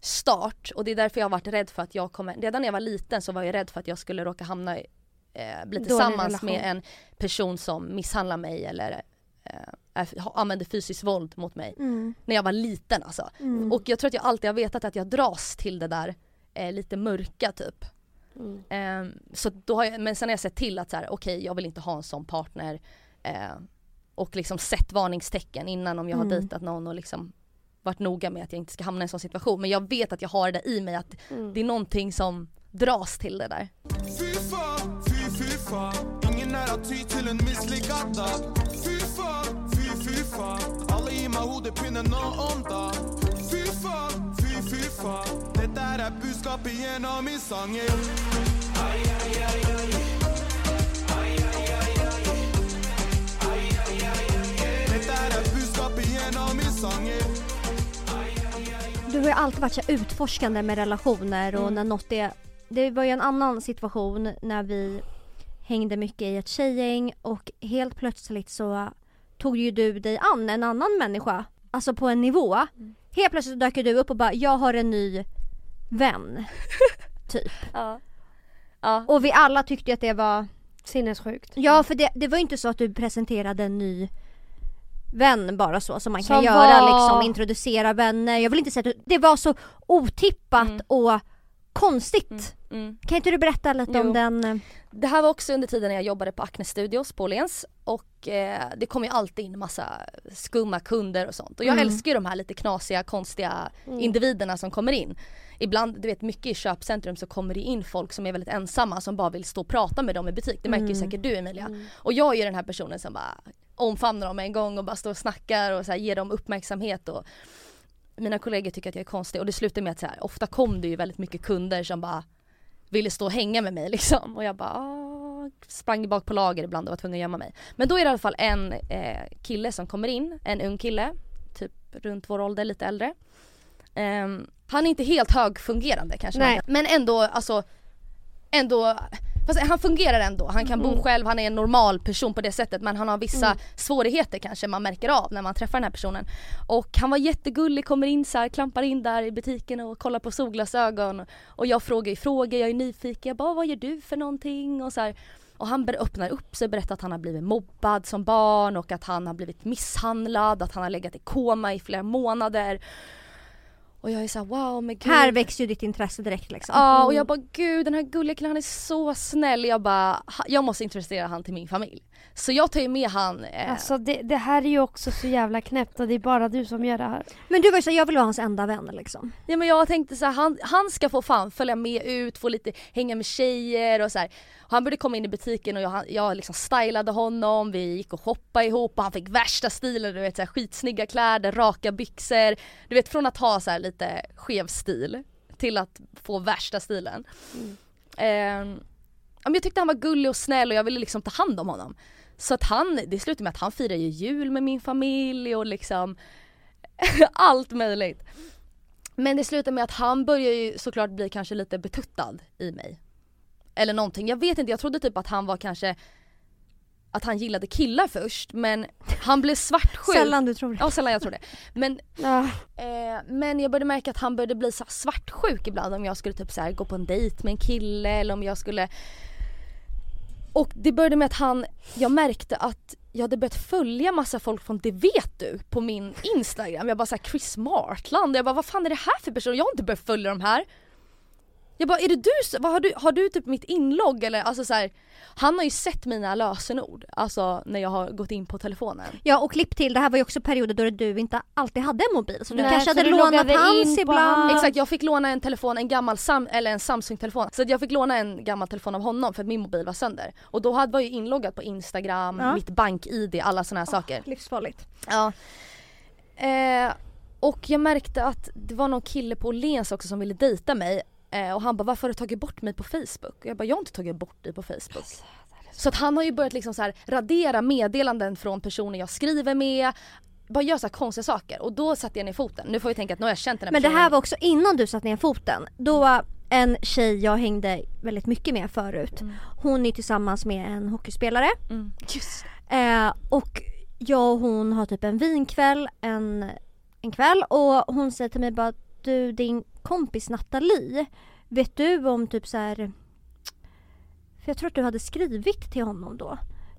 start och det är därför jag har varit rädd för att jag kommer, redan när jag var liten så var jag rädd för att jag skulle råka hamna i, eh, bli tillsammans med en person som misshandlar mig eller eh, använder fysiskt våld mot mig. Mm. När jag var liten alltså. Mm. Och jag tror att jag alltid har vetat att jag dras till det där eh, lite mörka typ. Mm. Ehm, så då har jag, men sen har jag sett till att så här, okej jag vill inte ha en sån partner. Eh, och liksom sett varningstecken innan om jag har Mm. dejtat någon och liksom varit noga med att jag inte ska hamna i en sån situation. Men jag vet att jag har det i mig att Mm. det är någonting som dras till det där. Fy fan, fy fan Ingen nära ty till en misslyckad dag Fy fan Alla ger mig hodepinnen och onda Fy fan, fy fan Det där är budskapet genom min sång yeah. Aj, aj, aj, aj. Aj, aj, aj, aj. Aj, aj, aj, aj. Det där är budskapet genom min sång yeah. Du har ju alltid varit så utforskande med relationer och Mm. när något är... Det var ju en annan situation när vi hängde mycket i ett tjejgäng och helt plötsligt så tog ju du dig an en annan människa. Alltså på en nivå. Mm. Helt plötsligt dök du upp och bara jag har en ny vän. (laughs) typ. Ja. Ja. Och vi alla tyckte att det var Sinnessjukt. Ja för det, det var ju inte så att du presenterade en ny vän bara så som man kan Som göra var- liksom, introducera vänner. Jag vill inte säga att det var så otippat Mm. och konstigt. Mm. Kan inte du berätta lite Jo. om den? eh, Det här var också under tiden när jag jobbade på Acne Studios på Åhléns och eh, det kom ju alltid in massa skumma kunder och sånt. Och jag Mm. älskar ju de här lite knasiga, konstiga Mm. individerna som kommer in. Ibland, du vet mycket i köpcentrum så kommer det in folk som är väldigt ensamma som bara vill stå och prata med dem i butik. Det märker ju Mm. säkert du Emilia. Mm. Och jag är ju den här personen som bara omfamnar dem en gång och bara står och snackar och så här, ger dem uppmärksamhet och mina kollegor tycker att jag är konstig och det slutar med att så här, ofta kom det ju väldigt mycket kunder som bara ville stå och hänga med mig liksom och jag bara "Ah", sprang bak på lager ibland och var tvungen att gömma mig. Men då är det i alla fall en eh, kille som kommer in, en ung kille, typ runt vår ålder, lite äldre. Ehm, han är inte helt högfungerande kanske Nej. men ändå alltså ändå Fast han fungerar ändå, han kan Mm. bo själv, han är en normal person på det sättet men han har vissa svårigheter kanske man märker av när man träffar den här personen. Och han var jättegullig, kommer in så här, klampar in där i butiken och kollar på solglasögon. Och jag frågar ju frågor, jag är nyfiken, jag bara vad gör du för någonting? Och så här. Och han öppnar upp sig och berättar att han har blivit mobbad som barn och att han har blivit misshandlad, att han har legat i koma i flera månader. Och jag är såhär wow men gud. Här växer ju ditt intresse direkt liksom. Ja och jag bara gud den här gulliga killen han är så snäll. Jag bara jag måste introducera han till min familj. Så jag tar ju med han. Eh, Alltså det, det här är ju också så jävla knäppt och det är bara du som gör det här. Men du var ju så jag vill vara hans enda vän liksom. ja, men jag tänkte så här, han, han ska få fan följa med ut, få lite hänga med tjejer och så här. Och han började komma in i butiken och jag, jag liksom stylade honom, vi gick och shoppade ihop och han fick värsta stilen, du vet så här, skitsnygga kläder, raka byxor. Du vet från att ha så här lite skev stil till att få värsta stilen. Ehm, ja, men jag tyckte han var gullig och snäll och jag ville liksom ta hand om honom. Så att han, det slutade med att han firar ju jul med min familj och liksom (laughs) allt möjligt. Men det slutade med att han började ju såklart bli kanske lite betuttad i mig. Eller någonting, jag vet inte, jag trodde typ att han var kanske att han gillade killar först men han blev svartsjuk. Sällan du tror det. Ja sällan jag tror det. Men Ja. Eh, men jag började märka att han började bli så svartsjuk ibland om jag skulle typ så gå på en dejt med en kille eller om jag skulle och det började med att han, jag märkte att jag hade börjat följa massa folk från Det vet du på min instagram. Jag bara såhär Chris Martland, jag bara vad fan är det här för person? Jag har inte börjat följa de här. Jag bara är det du, vad har du, har du typ mitt inlogg eller alltså så här, Han har ju sett mina lösenord, alltså när jag har gått in på telefonen. Ja och klipp till, det här var ju också perioder då du inte alltid hade en mobil så du Nej, kanske så hade du lånat hans ibland. Exakt, jag fick låna en telefon, en gammal Sam, eller en Samsung-telefon. Så jag fick låna en gammal telefon av honom för att min mobil var sönder. Och då hade, var jag ju inloggad på Instagram, Ja. mitt bank-id, alla såna här saker. Livsfarligt. Ja. Eh, och jag märkte att det var någon kille på Åhléns också som ville dejta mig. Eh, och han bara varför har du tagit bort mig på Facebook? Och jag bara jag har inte tagit bort dig på Facebook. Så att han har ju börjat liksom så här radera meddelanden från personer jag skriver med. Bara göra så här konstiga saker och då satte jag ner foten. Nu får vi tänka att nu har jag känt den här Men det personen. här var också innan du satte ner foten. Då en tjej jag hängde väldigt mycket med förut. Hon är tillsammans med en hockeyspelare. Mm. Just Eh, och jag och hon har typ en vinkväll en, en kväll och hon säger till mig bara du din kompis Nathalie, vet du om typ så här. För jag tror att du hade skrivit till honom då.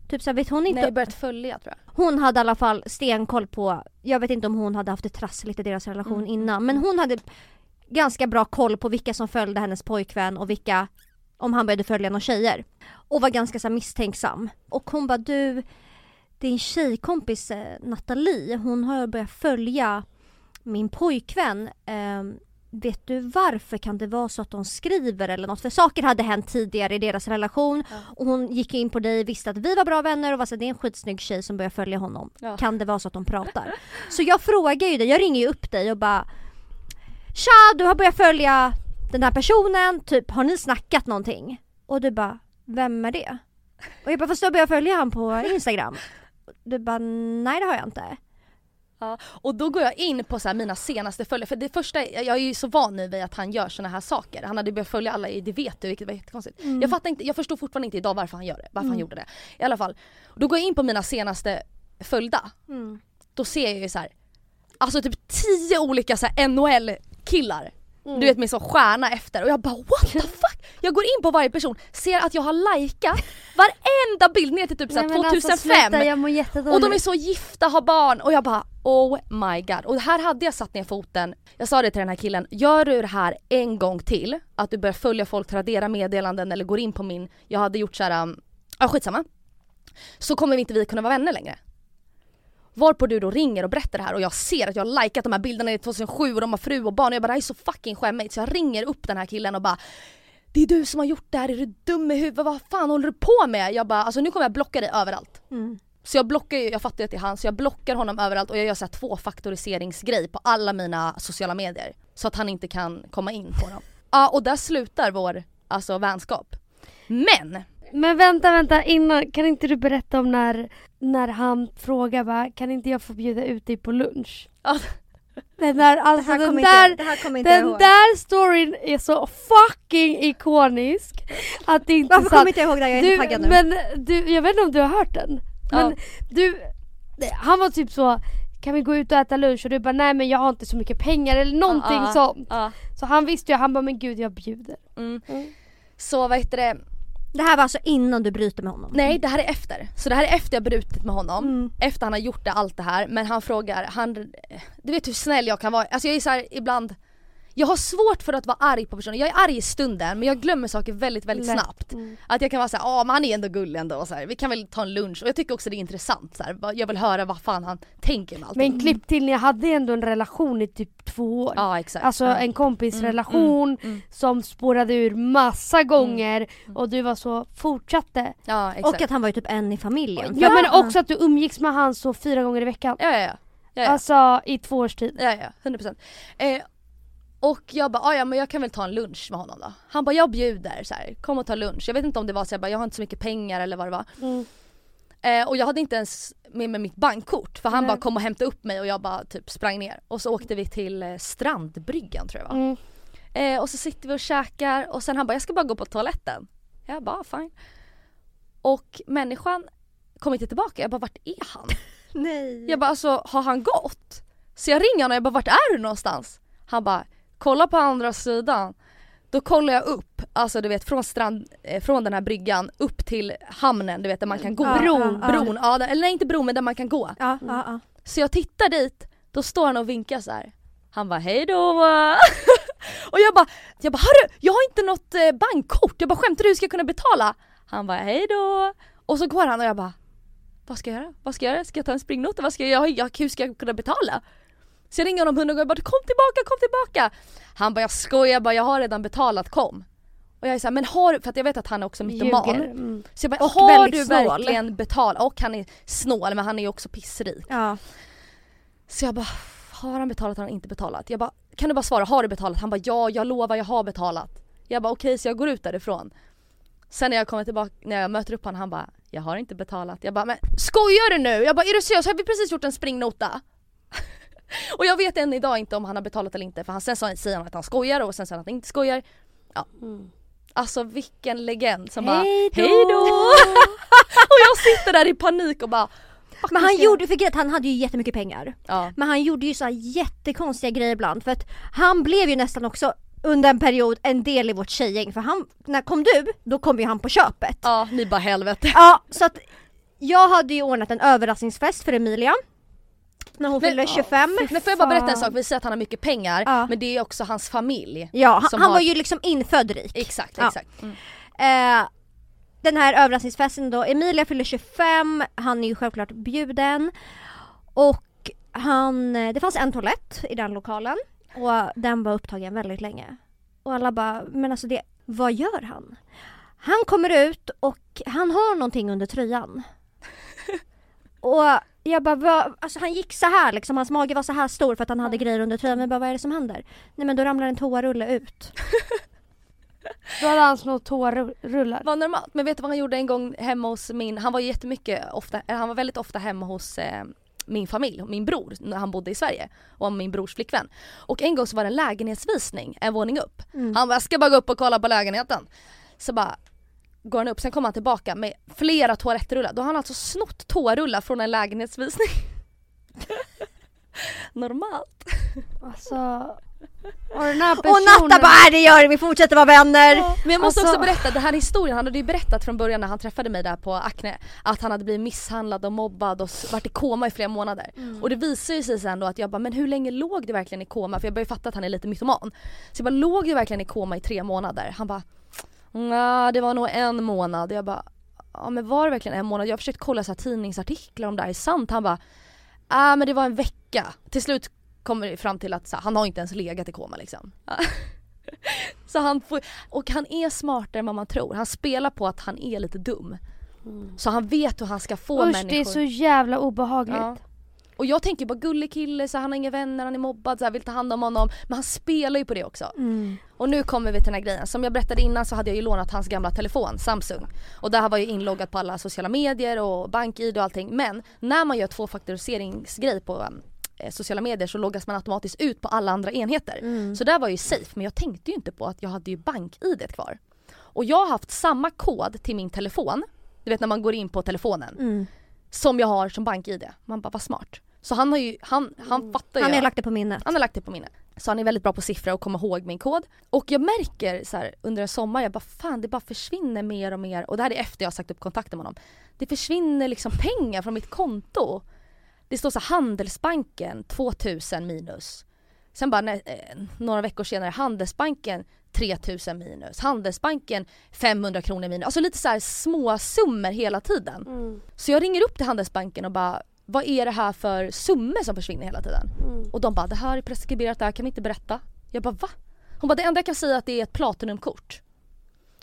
Typ så här, vet hon inte? Nej, börjat följa tror jag. Hon hade i alla fall stenkoll på, jag vet inte om hon hade haft det trassligt i deras relation Mm. innan men hon hade ganska bra koll på vilka som följde hennes pojkvän och vilka, om han började följa några tjejer. Och var ganska så här, misstänksam. Och hon bara du, din tjejkompis eh, Nathalie, hon har börjat följa min pojkvän. Ehm, vet du varför kan det vara så att de skriver eller något? För saker hade hänt tidigare i deras relation och hon gick in på dig, visste att vi var bra vänner och var så det är en skitsnygg tjej som börjar följa honom. Ja. Kan det vara så att de pratar? Så jag frågar ju dig, jag ringer ju upp dig och bara Tja, du har börjat följa den här personen, typ har ni snackat någonting? Och du bara, vem är det? Och jag bara, fast du har börjat följa han på Instagram. Du bara, nej det har jag inte. Ja, och då går jag in på så mina senaste följare, för det första, jag är ju så van nu vid att han gör såna här saker. Han hade börjat följa alla i Det vet du vilket var jättekonstigt. Jag fattar inte, jag förstår fortfarande inte idag varför han gör det, varför han gjorde det. I alla fall, då går jag in på mina senaste följda. Då ser jag ju så här, alltså typ tio olika så här NHL-killar. Du vet med så stjärna efter och jag bara what the fuck? (laughs) Jag går in på varje person, ser att jag har likat varenda bild ner till typ så här Nej, men alltså, 2005. sluta, jag mår. Och de är så gifta, har barn och jag bara oh my god. Och här hade jag satt ner foten. Jag sa det till den här killen, gör du det här en gång till, att du börjar följa folk, radera meddelanden eller går in på min, jag hade gjort såhär, um, ja skitsamma. Så kommer inte vi kunna vara vänner längre. Varpå du då ringer och berättar det här och jag ser att jag har likat de här bilderna i 2007 och de har fru och barn och jag bara det här är så fucking skämmigt så jag ringer upp den här killen och bara Det är du som har gjort det här, är du dum i huvudet? Vad fan håller du på med? Jag bara alltså nu kommer jag blocka dig överallt. Mm. Så jag blockar ju, jag fattar ju att det är han, så jag blockar honom överallt och jag gör så här tvåfaktoriseringsgrej på alla mina sociala medier. Så att han inte kan komma in på dem. (laughs) Ja och där slutar vår alltså vänskap. Men! Men vänta, vänta innan, kan inte du berätta om när, när han frågar bara, kan inte jag få bjuda ut dig på lunch? Den där, alltså den där, inte, inte den ihåg. där storyn är så fucking ikonisk. Att det inte Varför kommer inte jag ihåg det? Jag är inte Du, taggad nu. men du, jag vet inte om du har hört den? Men Ja. du, han var typ så kan vi gå ut och äta lunch? Och du bara nej men jag har inte så mycket pengar eller någonting ja, sånt. Ja. Så han visste ju, han bara men gud jag bjuder. Mm. Mm. Så vad heter det? Det här var alltså innan du bryter med honom? Nej det här är efter. Så det här är efter jag brutit med honom. Mm. Efter han har gjort det, allt det här. Men han frågar, han, du vet hur snäll jag kan vara. Alltså jag är så här, ibland jag har svårt för att vara arg på personer. Jag är arg i stunden men jag glömmer saker väldigt väldigt Lätt. snabbt. Mm. Att jag kan vara såhär, ja men han är ändå gullig ändå och så här, vi kan väl ta en lunch. Och jag tycker också det är intressant så här. Jag vill höra vad fan han tänker med allting. Men klipp till, ni hade ändå en relation i typ två år. Ja exakt. Alltså ja. en kompisrelation Mm, mm. som spårade ur massa gånger och du var så, fortsatte. Ja exakt. Och att han var ju typ en i familjen. Ja men också att du umgicks med han så fyra gånger i veckan. Ja ja ja. ja, ja. Alltså i två års tid. Ja, ja, 100%. Eh, och jag bara, "Ah, ja men jag kan väl ta en lunch med honom då. Han bara, jag bjuder så här, kom och ta lunch. Jag vet inte om det var så jag bara, jag har inte så mycket pengar eller vad det var. Mm. Eh, och jag hade inte ens med mig mitt bankkort för han Nej. bara kom och hämtade upp mig och jag bara typ sprang ner. Och så åkte vi till eh, Strandbryggan tror jag var. Mm. Eh, och så sitter vi och käkar och sen han bara, jag ska bara gå på toaletten. Jag bara, fine. Och människan kom inte tillbaka. Jag bara, vart är han? (laughs) Nej. Jag bara alltså har han gått? Så jag ringer honom och jag bara vart är du någonstans? Han bara kolla på andra sidan. Då kollar jag upp, alltså du vet från strand, eh, från den här bryggan upp till hamnen du vet där man kan gå. Ja, bron, ja, bron, ja. eller nej inte bron men där man kan gå. Ja, ja, ja. Så jag tittar dit, då står han och vinkar så här. Han bara hej då. (laughs) och jag bara, jag bara hörru jag har inte något eh, bankkort. Jag bara skämtar du hur ska jag kunna betala? Han bara hej då. Och så går han och jag bara vad ska jag göra? Vad ska jag göra? Ska jag ta en springnota? Vad ska jag göra? Hur ska jag kunna betala? Så jag ringer honom hundra gånger och bara kom tillbaka, kom tillbaka! Han bara jag skojar jag bara jag har redan betalat, kom! Och jag är såhär men har du, för att jag vet att han är också mytoman. Mm. Så jag bara Och har du snål. verkligen betalat? Och han är snål men han är ju också pissrik. ja. Så jag bara, har han betalat har han inte betalat? Jag bara, kan du bara svara, har du betalat? Han bara, ja jag lovar jag har betalat. Jag bara okej så jag går ut därifrån. Sen när jag kommer tillbaka, när jag möter upp honom han bara, jag har inte betalat. Jag bara, men skojar du nu? Jag bara, är du seriös? Har vi precis gjort en springnota? Och jag vet än idag inte om han har betalat eller inte för han, sen sa- säger han att han skojar och sen säger han att han inte skojar. Ja. Mm. Alltså vilken legend som Hej bara, då! hej då! (laughs) och jag sitter där i panik och bara "Fuck, Men han ska jag-" gjorde, för grejen han hade ju jättemycket pengar. Ja. Men han gjorde ju så jättekonstiga grejer ibland för att han blev ju nästan också under en period en del i vårt tjejgäng för han, när kom du, då kom ju han på köpet. Ja, ni bara helvete. Ja, så att jag hade ju ordnat en överraskningsfest för Emilia. När hon fyllde 25. Men får jag bara berätta en sak? Vi säger att han har mycket pengar Ja. men det är också hans familj. Ja, han, han har- var ju liksom infödd rik. Exakt, Ja. exakt. Mm. Eh, den här överraskningsfesten då, Emilia fyller 25, han är ju självklart bjuden. Och han, eh, det fanns en toalett i den lokalen och den var upptagen väldigt länge. Och alla bara, men alltså det, vad gör han? Han kommer ut och han har någonting under tröjan. (laughs) Och jag bara, vad, alltså han gick så här liksom, hans mage var så här stor för att han hade grejer under tröjan. Men bara, vad är det som händer? Nej men då ramlar en toarulle ut. (laughs) Då hade han små tårrullar. Var normalt. Men vet du vad han gjorde en gång hemma hos min, han var ju jättemycket ofta, eller han var väldigt ofta hemma hos eh, min familj, min bror, när han bodde i Sverige. Och min brors flickvän. Och en gång så var det en lägenhetsvisning, en våning upp. Mm. Han bara, jag ska bara gå upp och kolla på lägenheten. Så bara går han upp, sen kommer han tillbaka med flera toalettrullar. Då har han alltså snott toarullar från en lägenhetsvisning. (laughs) Normalt. Alltså, och här Och personen... Natta bara, "Nej, det gör det, vi fortsätter vara vänner. Men jag måste Alltså- också berätta, den här historien, han hade ju berättat från början när han träffade mig där på Acne att han hade blivit misshandlad och mobbad och varit i koma i flera månader. Och det visar ju sig sen då att jag bara, men hur länge låg du verkligen i koma? För jag börjar ju fatta att han är lite mytoman. Så jag bara, låg du verkligen i koma i tre månader? Han bara, nej det var nog en månad. Jag bara, ja men var det verkligen en månad? Jag har försökt kolla så här tidningsartiklar om det här är sant. Han bara, ah men det var en vecka. Till slut kommer det fram till att här, han har inte ens legat i koma liksom. (laughs) Så han får, och han är smartare än vad man tror. Han spelar på att han är lite dum. Så han vet hur han ska få Usch människor. det är så jävla obehagligt. Ja. Och jag tänker bara gullig kille, så han har inga vänner, han är mobbad, så här, vill ta hand om honom. Men han spelar ju på det också. Mm. Och nu kommer vi till den här grejen. Som jag berättade innan så hade jag ju lånat hans gamla telefon, Samsung. Och där var jag inloggad på alla sociala medier och bank-id och allting. Men när man gör tvåfaktoriseringsgrej på eh, sociala medier så loggas man automatiskt ut på alla andra enheter. Mm. Så där var jag ju safe men jag tänkte ju inte på att jag hade ju bank-id kvar. Och jag har haft samma kod till min telefon, du vet när man går in på telefonen, Mm. Som jag har som bank-id. Man bara vad smart. Så han har ju, han, han fattar ju. Han har lagt det på minnet. Han har lagt det på minnet. Så han är väldigt bra på siffror och kommer ihåg min kod. Och jag märker så här, under en sommar, jag bara fan det bara försvinner mer och mer. Och det här är efter jag har sagt upp kontakten med honom. Det försvinner liksom pengar från mitt konto. Det står så här, Handelsbanken 2000 minus. Sen bara när, eh, några veckor senare Handelsbanken 3000 minus. Handelsbanken 500 kronor minus. Alltså lite så här små summor hela tiden. Mm. Så jag ringer upp till Handelsbanken och bara vad är det här för summor som försvinner hela tiden? Mm. Och de bara det här är preskriberat, det här kan vi inte berätta. Jag bara va? Hon bara det enda jag kan säga är att det är ett Platinumkort.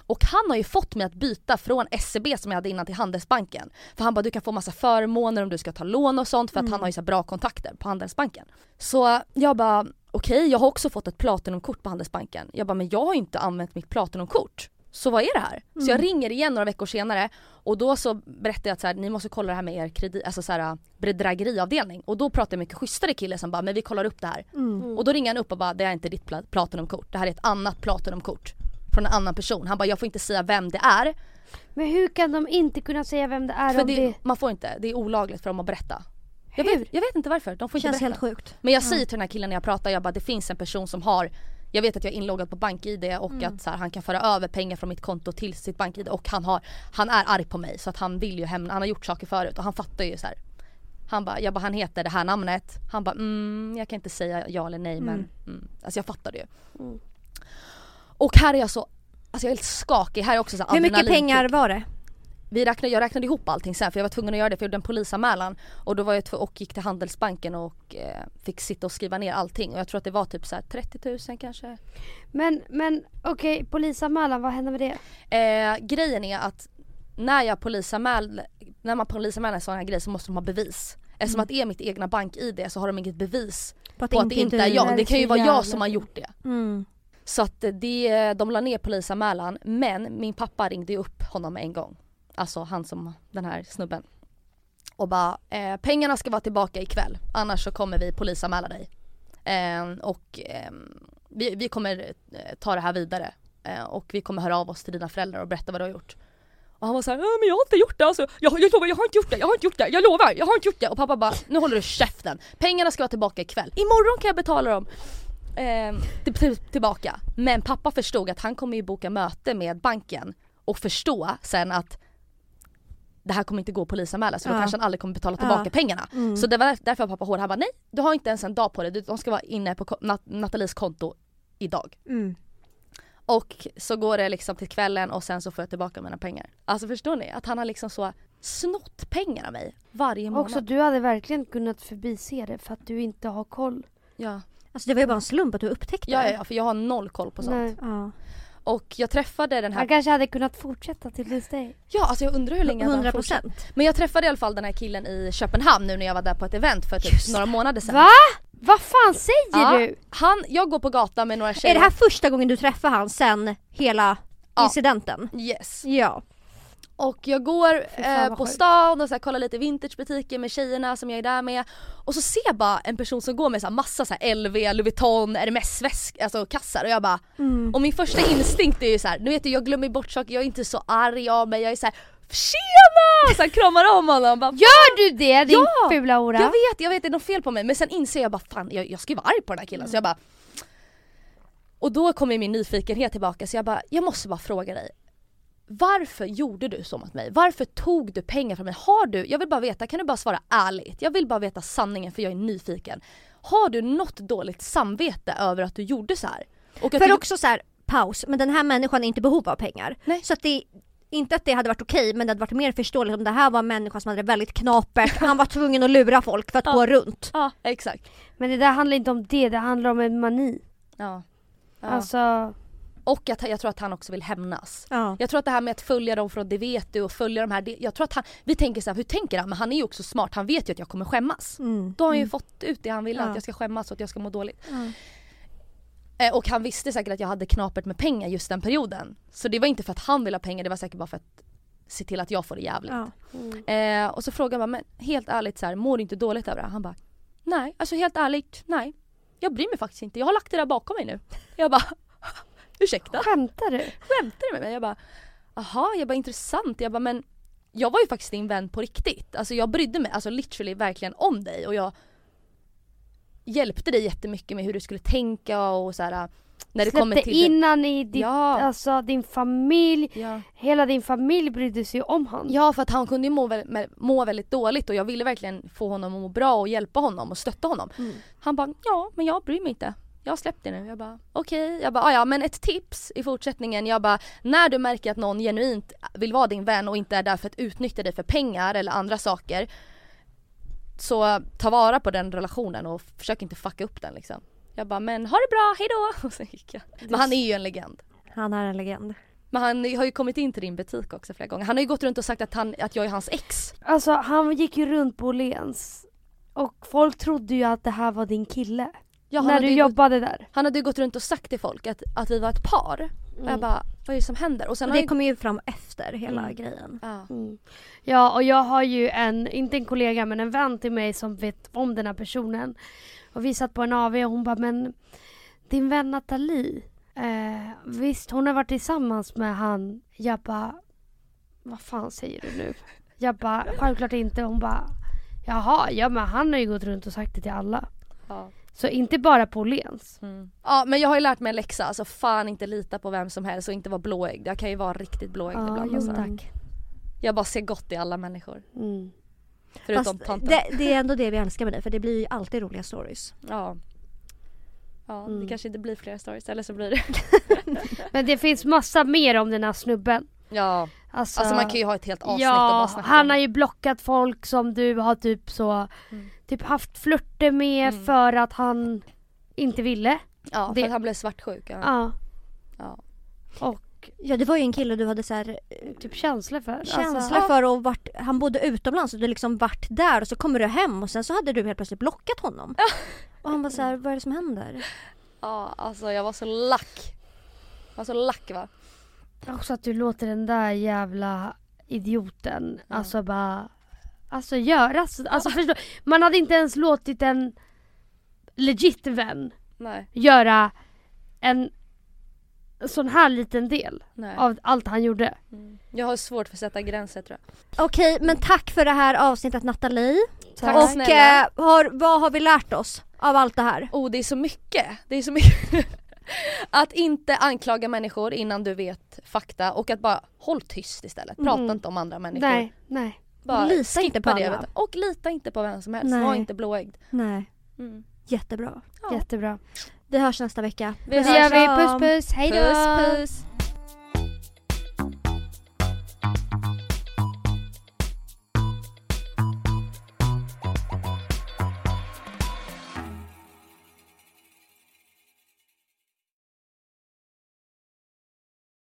Och han har ju fått mig att byta från SEB som jag hade innan till Handelsbanken. För han bara du kan få massa förmåner om du ska ta lån och sånt för att han har ju så bra kontakter på Handelsbanken. Så jag bara okej jag har också fått ett Platinumkort på Handelsbanken. Jag bara men jag har ju inte använt mitt Platinumkort. Så vad är det här? Så jag ringer igen några veckor senare och då så berättar jag att så här, ni måste kolla det här med er kredit, alltså så här, bedrägeriavdelning. Och då pratar jag med en mycket schysstare kille som bara men vi kollar upp det här. Mm. Och då ringer han upp och bara det är inte ditt pla- Platinumkort, det här är ett annat Platinumkort. Från en annan person. Han bara jag får inte säga vem det är. Men hur kan de inte kunna säga vem det är För om det, det... man får inte, det är olagligt för dem att berätta. Jag Hur? vet, jag vet inte varför, de får inte Känns berätta. helt sjukt. Men jag säger till den här killen när jag pratar, jag bara det finns en person som har jag vet att jag är inloggad på BankID och Mm. att så här, han kan föra över pengar från mitt konto till sitt BankID och han, har, han är arg på mig så att han vill ju hämna, han har gjort saker förut och han fattar ju så här. Han bara, jag bara han heter det här namnet. Han bara mm, jag kan inte säga ja eller nej men Mm. mm. Alltså jag fattar det ju. Mm. Och här är jag så, alltså jag är helt skakig. Här är också så Hur mycket pengar var det? Vi räknade, jag räknade ihop allting sen för jag var tvungen att göra det för jag gjorde en polisanmälan och då var jag och gick till Handelsbanken och eh, fick sitta och skriva ner allting och jag tror att det var typ så här 30 000 kanske. Men, men okej, polisanmälan, vad hände med det? Eh, grejen är att när jag polisanmäl, när man polisanmäler en sån här grej så måste de ha bevis. Eftersom att det är mitt egna bank-id så har de inget bevis På att, på att det inte är jag. Det kan ju vara jag som har gjort det. Mm. Så att det, de la ner polisanmälan men min pappa ringde upp honom en gång. Alltså han som, den här snubben. Och bara, eh, pengarna ska vara tillbaka ikväll annars så kommer vi polisanmäla dig. Eh, och eh, vi, vi kommer eh, ta det här vidare. Eh, och vi kommer höra av oss till dina föräldrar och berätta vad du har gjort. Och han var såhär, men jag har inte gjort det alltså. Jag, jag lovar, jag har inte gjort det, jag har inte gjort det, jag lovar, jag har inte gjort det. Och pappa bara, nu håller du käften. Pengarna ska vara tillbaka ikväll. Imorgon kan jag betala dem eh, till, till, tillbaka. Men pappa förstod att han kommer ju boka möte med banken och förstå sen att det här kommer inte gå att polisanmäla så då Ja. kanske han aldrig kommer betala tillbaka Ja. pengarna. Mm. Så det var därför pappa hård. Han bara nej, du har inte ens en dag på dig. De ska vara inne på Nat- Nathalies konto idag. Mm. Och så går det liksom till kvällen och sen så får jag tillbaka mina pengar. Alltså förstår ni? Att han har liksom så snott pengar av mig varje månad. Också du hade verkligen kunnat förbise det för att du inte har koll. Ja. Alltså det var ju bara en slump att du upptäckte Ja, det. ja, ja, för jag har noll koll på sånt. Nej. Ja. Och jag träffade den här, Han kanske hade kunnat fortsätta till this day. ja alltså jag undrar hur länge han 100 har fortsatt. procent. Men jag träffade i alla fall den här killen i Köpenhamn nu när jag var där på ett event för typ Just några månader sedan. Va? Vad fan säger Ja. du? Han, jag går på gatan med några tjejer. Är det här första gången du träffar han sen hela Ja. incidenten? Yes. Ja. Och jag går eh, på sjukt. stan och så här, kollar lite vintagebutiker med tjejerna som jag är där med. Och så ser jag bara en person som går med så här, massa så här, LV, Louis Vuitton, Hermes väsk, alltså kassar och jag bara Mm. Och min första instinkt är ju så här, nu vet du jag glömmer bort saker, jag är inte så arg av mig, jag är så här TJENA! Så här, kramar om honom bara, Gör du det din Ja! fula hora? Jag vet, jag vet det är något fel på mig men sen inser jag bara fan jag, jag ska ju vara arg på den här killen så jag bara Och då kommer min nyfikenhet tillbaka så jag bara, jag måste bara fråga dig Varför gjorde du så mot mig? Varför tog du pengar från mig? Har du, jag vill bara veta, kan du bara svara ärligt? Jag vill bara veta sanningen för jag är nyfiken. Har du något dåligt samvete över att du gjorde så här? Och För du, också så här, paus, men den här människan är inte i behov av pengar. Nej. Så att det inte att det hade varit okej men det hade varit mer förståeligt om det här var en människa som hade det väldigt knapert, (laughs) han var tvungen att lura folk för att Ja. gå runt. Ja exakt. Men det där handlar inte om det, det handlar om en mani. Ja. Ja. Alltså, och att jag tror att han också vill hämnas. Ja. Jag tror att det här med att följa dem från det vet du och följa de här, det, jag tror att han, vi tänker så här, hur tänker han? Men han är ju också smart, han vet ju att jag kommer skämmas. Mm. Då har han ju Mm. fått ut det han ville, Ja. att jag ska skämmas och att jag ska må dåligt. Ja. Eh, och han visste säkert att jag hade knapert med pengar just den perioden. Så det var inte för att han ville ha pengar, det var säkert bara för att se till att jag får det jävligt. Ja. mm. Eh, och så frågade bara, men helt ärligt så här, mår du inte dåligt över det? här?" Han bara, nej, alltså helt ärligt, nej. Jag bryr mig faktiskt inte. Jag har lagt det där bakom mig nu. Jag bara, ursäkta? Skämtar du? Skämtar du med mig? Jag bara, aha, jag bara intressant. Jag bara, men jag var ju faktiskt din vän på riktigt. Alltså jag brydde mig, alltså literally verkligen om dig och jag hjälpte dig jättemycket med hur du skulle tänka och så här. När det kommer Släppte till... in han i ditt, Ja. alltså din familj. Ja. Hela din familj brydde sig om han. Ja för att han kunde ju må, väl, må väldigt dåligt och jag ville verkligen få honom att må bra och hjälpa honom och stötta honom. Mm. Han bara ja men jag bryr mig inte. Jag har släppt det nu. Jag bara okej. Jag bara "Ah, ja men ett tips i fortsättningen. Jag bara när du märker att någon genuint vill vara din vän och inte är där för att utnyttja dig för pengar eller andra saker. Så ta vara på den relationen och försök inte fucka upp den liksom. Jag bara men ha det bra, hejdå! (laughs) Och sen gick jag. Men han är ju en legend. Han är en legend. Men han har ju kommit in till din butik också flera gånger. Han har ju gått runt och sagt att, han, att jag är hans ex. Alltså han gick ju runt på Åhléns. Och folk trodde ju att det här var din kille. Ja, han, när du ju gått, jobbade där. han hade ju gått runt och sagt till folk att, att vi var ett par. Och Mm. jag bara, vad är det som händer? Och sen Och det jag... kommer ju fram efter hela Mm. grejen. Ja. Mm. Ja och jag har ju en, inte en kollega men en vän till mig som vet om den här personen. Och vi satt på en AV och hon bara men din vän Nathalie. Eh, visst hon har varit tillsammans med han. Jag bara vad fan säger du nu? Jag bara självklart inte. Hon bara jaha ja men han har ju gått runt och sagt det till alla. Ja. Så inte bara på Åhléns. Mm. ja men jag har ju lärt mig en läxa, alltså fan inte lita på vem som helst och inte vara blåögd. Jag kan ju vara riktigt blåögd Ja, ibland jo, alltså. tack. Jag bara ser gott i alla människor. Mm. Förutom Fast tanten. det, det är ändå det vi älskar med dig för det blir ju alltid roliga stories. Ja. Ja Mm. det kanske inte blir fler stories eller så blir det. (laughs) Men det finns massa mer om den här snubben. Ja. Alltså, Alltså man kan ju ha ett helt avsnitt och bara Ja, snacka han om. har ju blockat folk som du har typ så Mm. Typ haft flörter med Mm. för att han inte ville. Ja för det- att han blev svartsjuk. Ja. Ja. Ja. Och Ja det var ju en kille du hade så här, typ känsla för. känsla Alltså, för och vart, han bodde utomlands och du liksom vart där och så kommer du hem och sen så hade du helt plötsligt blockat honom. Och han var så här, vad är det som händer? ja alltså jag var så lack. Jag var så lack va. också att du låter den där jävla idioten Ja. alltså bara Alltså göra så, alltså förstå, man hade inte ens låtit en legit vän Nej. göra en sån här liten del Nej. av allt han gjorde. Mm. Jag har svårt för att sätta gränser tror jag. Okej men tack för det här avsnittet Nathalie. Tack och snälla. eh, har, vad har vi lärt oss av allt det här? Oh det är så mycket. Det är så mycket. (laughs) att inte anklaga människor innan du vet fakta och att bara håll tyst istället. Prata Mm. inte om andra människor. Nej, nej. Bara Lita inte på det. alla. Och lita inte på vem som helst. Nej. Var inte blåögd. Nej, Mm. jättebra. Ja. Jättebra. Vi hörs nästa vecka. Vi Det hörs. gör vi. Puss puss. Hej då. Puss puss.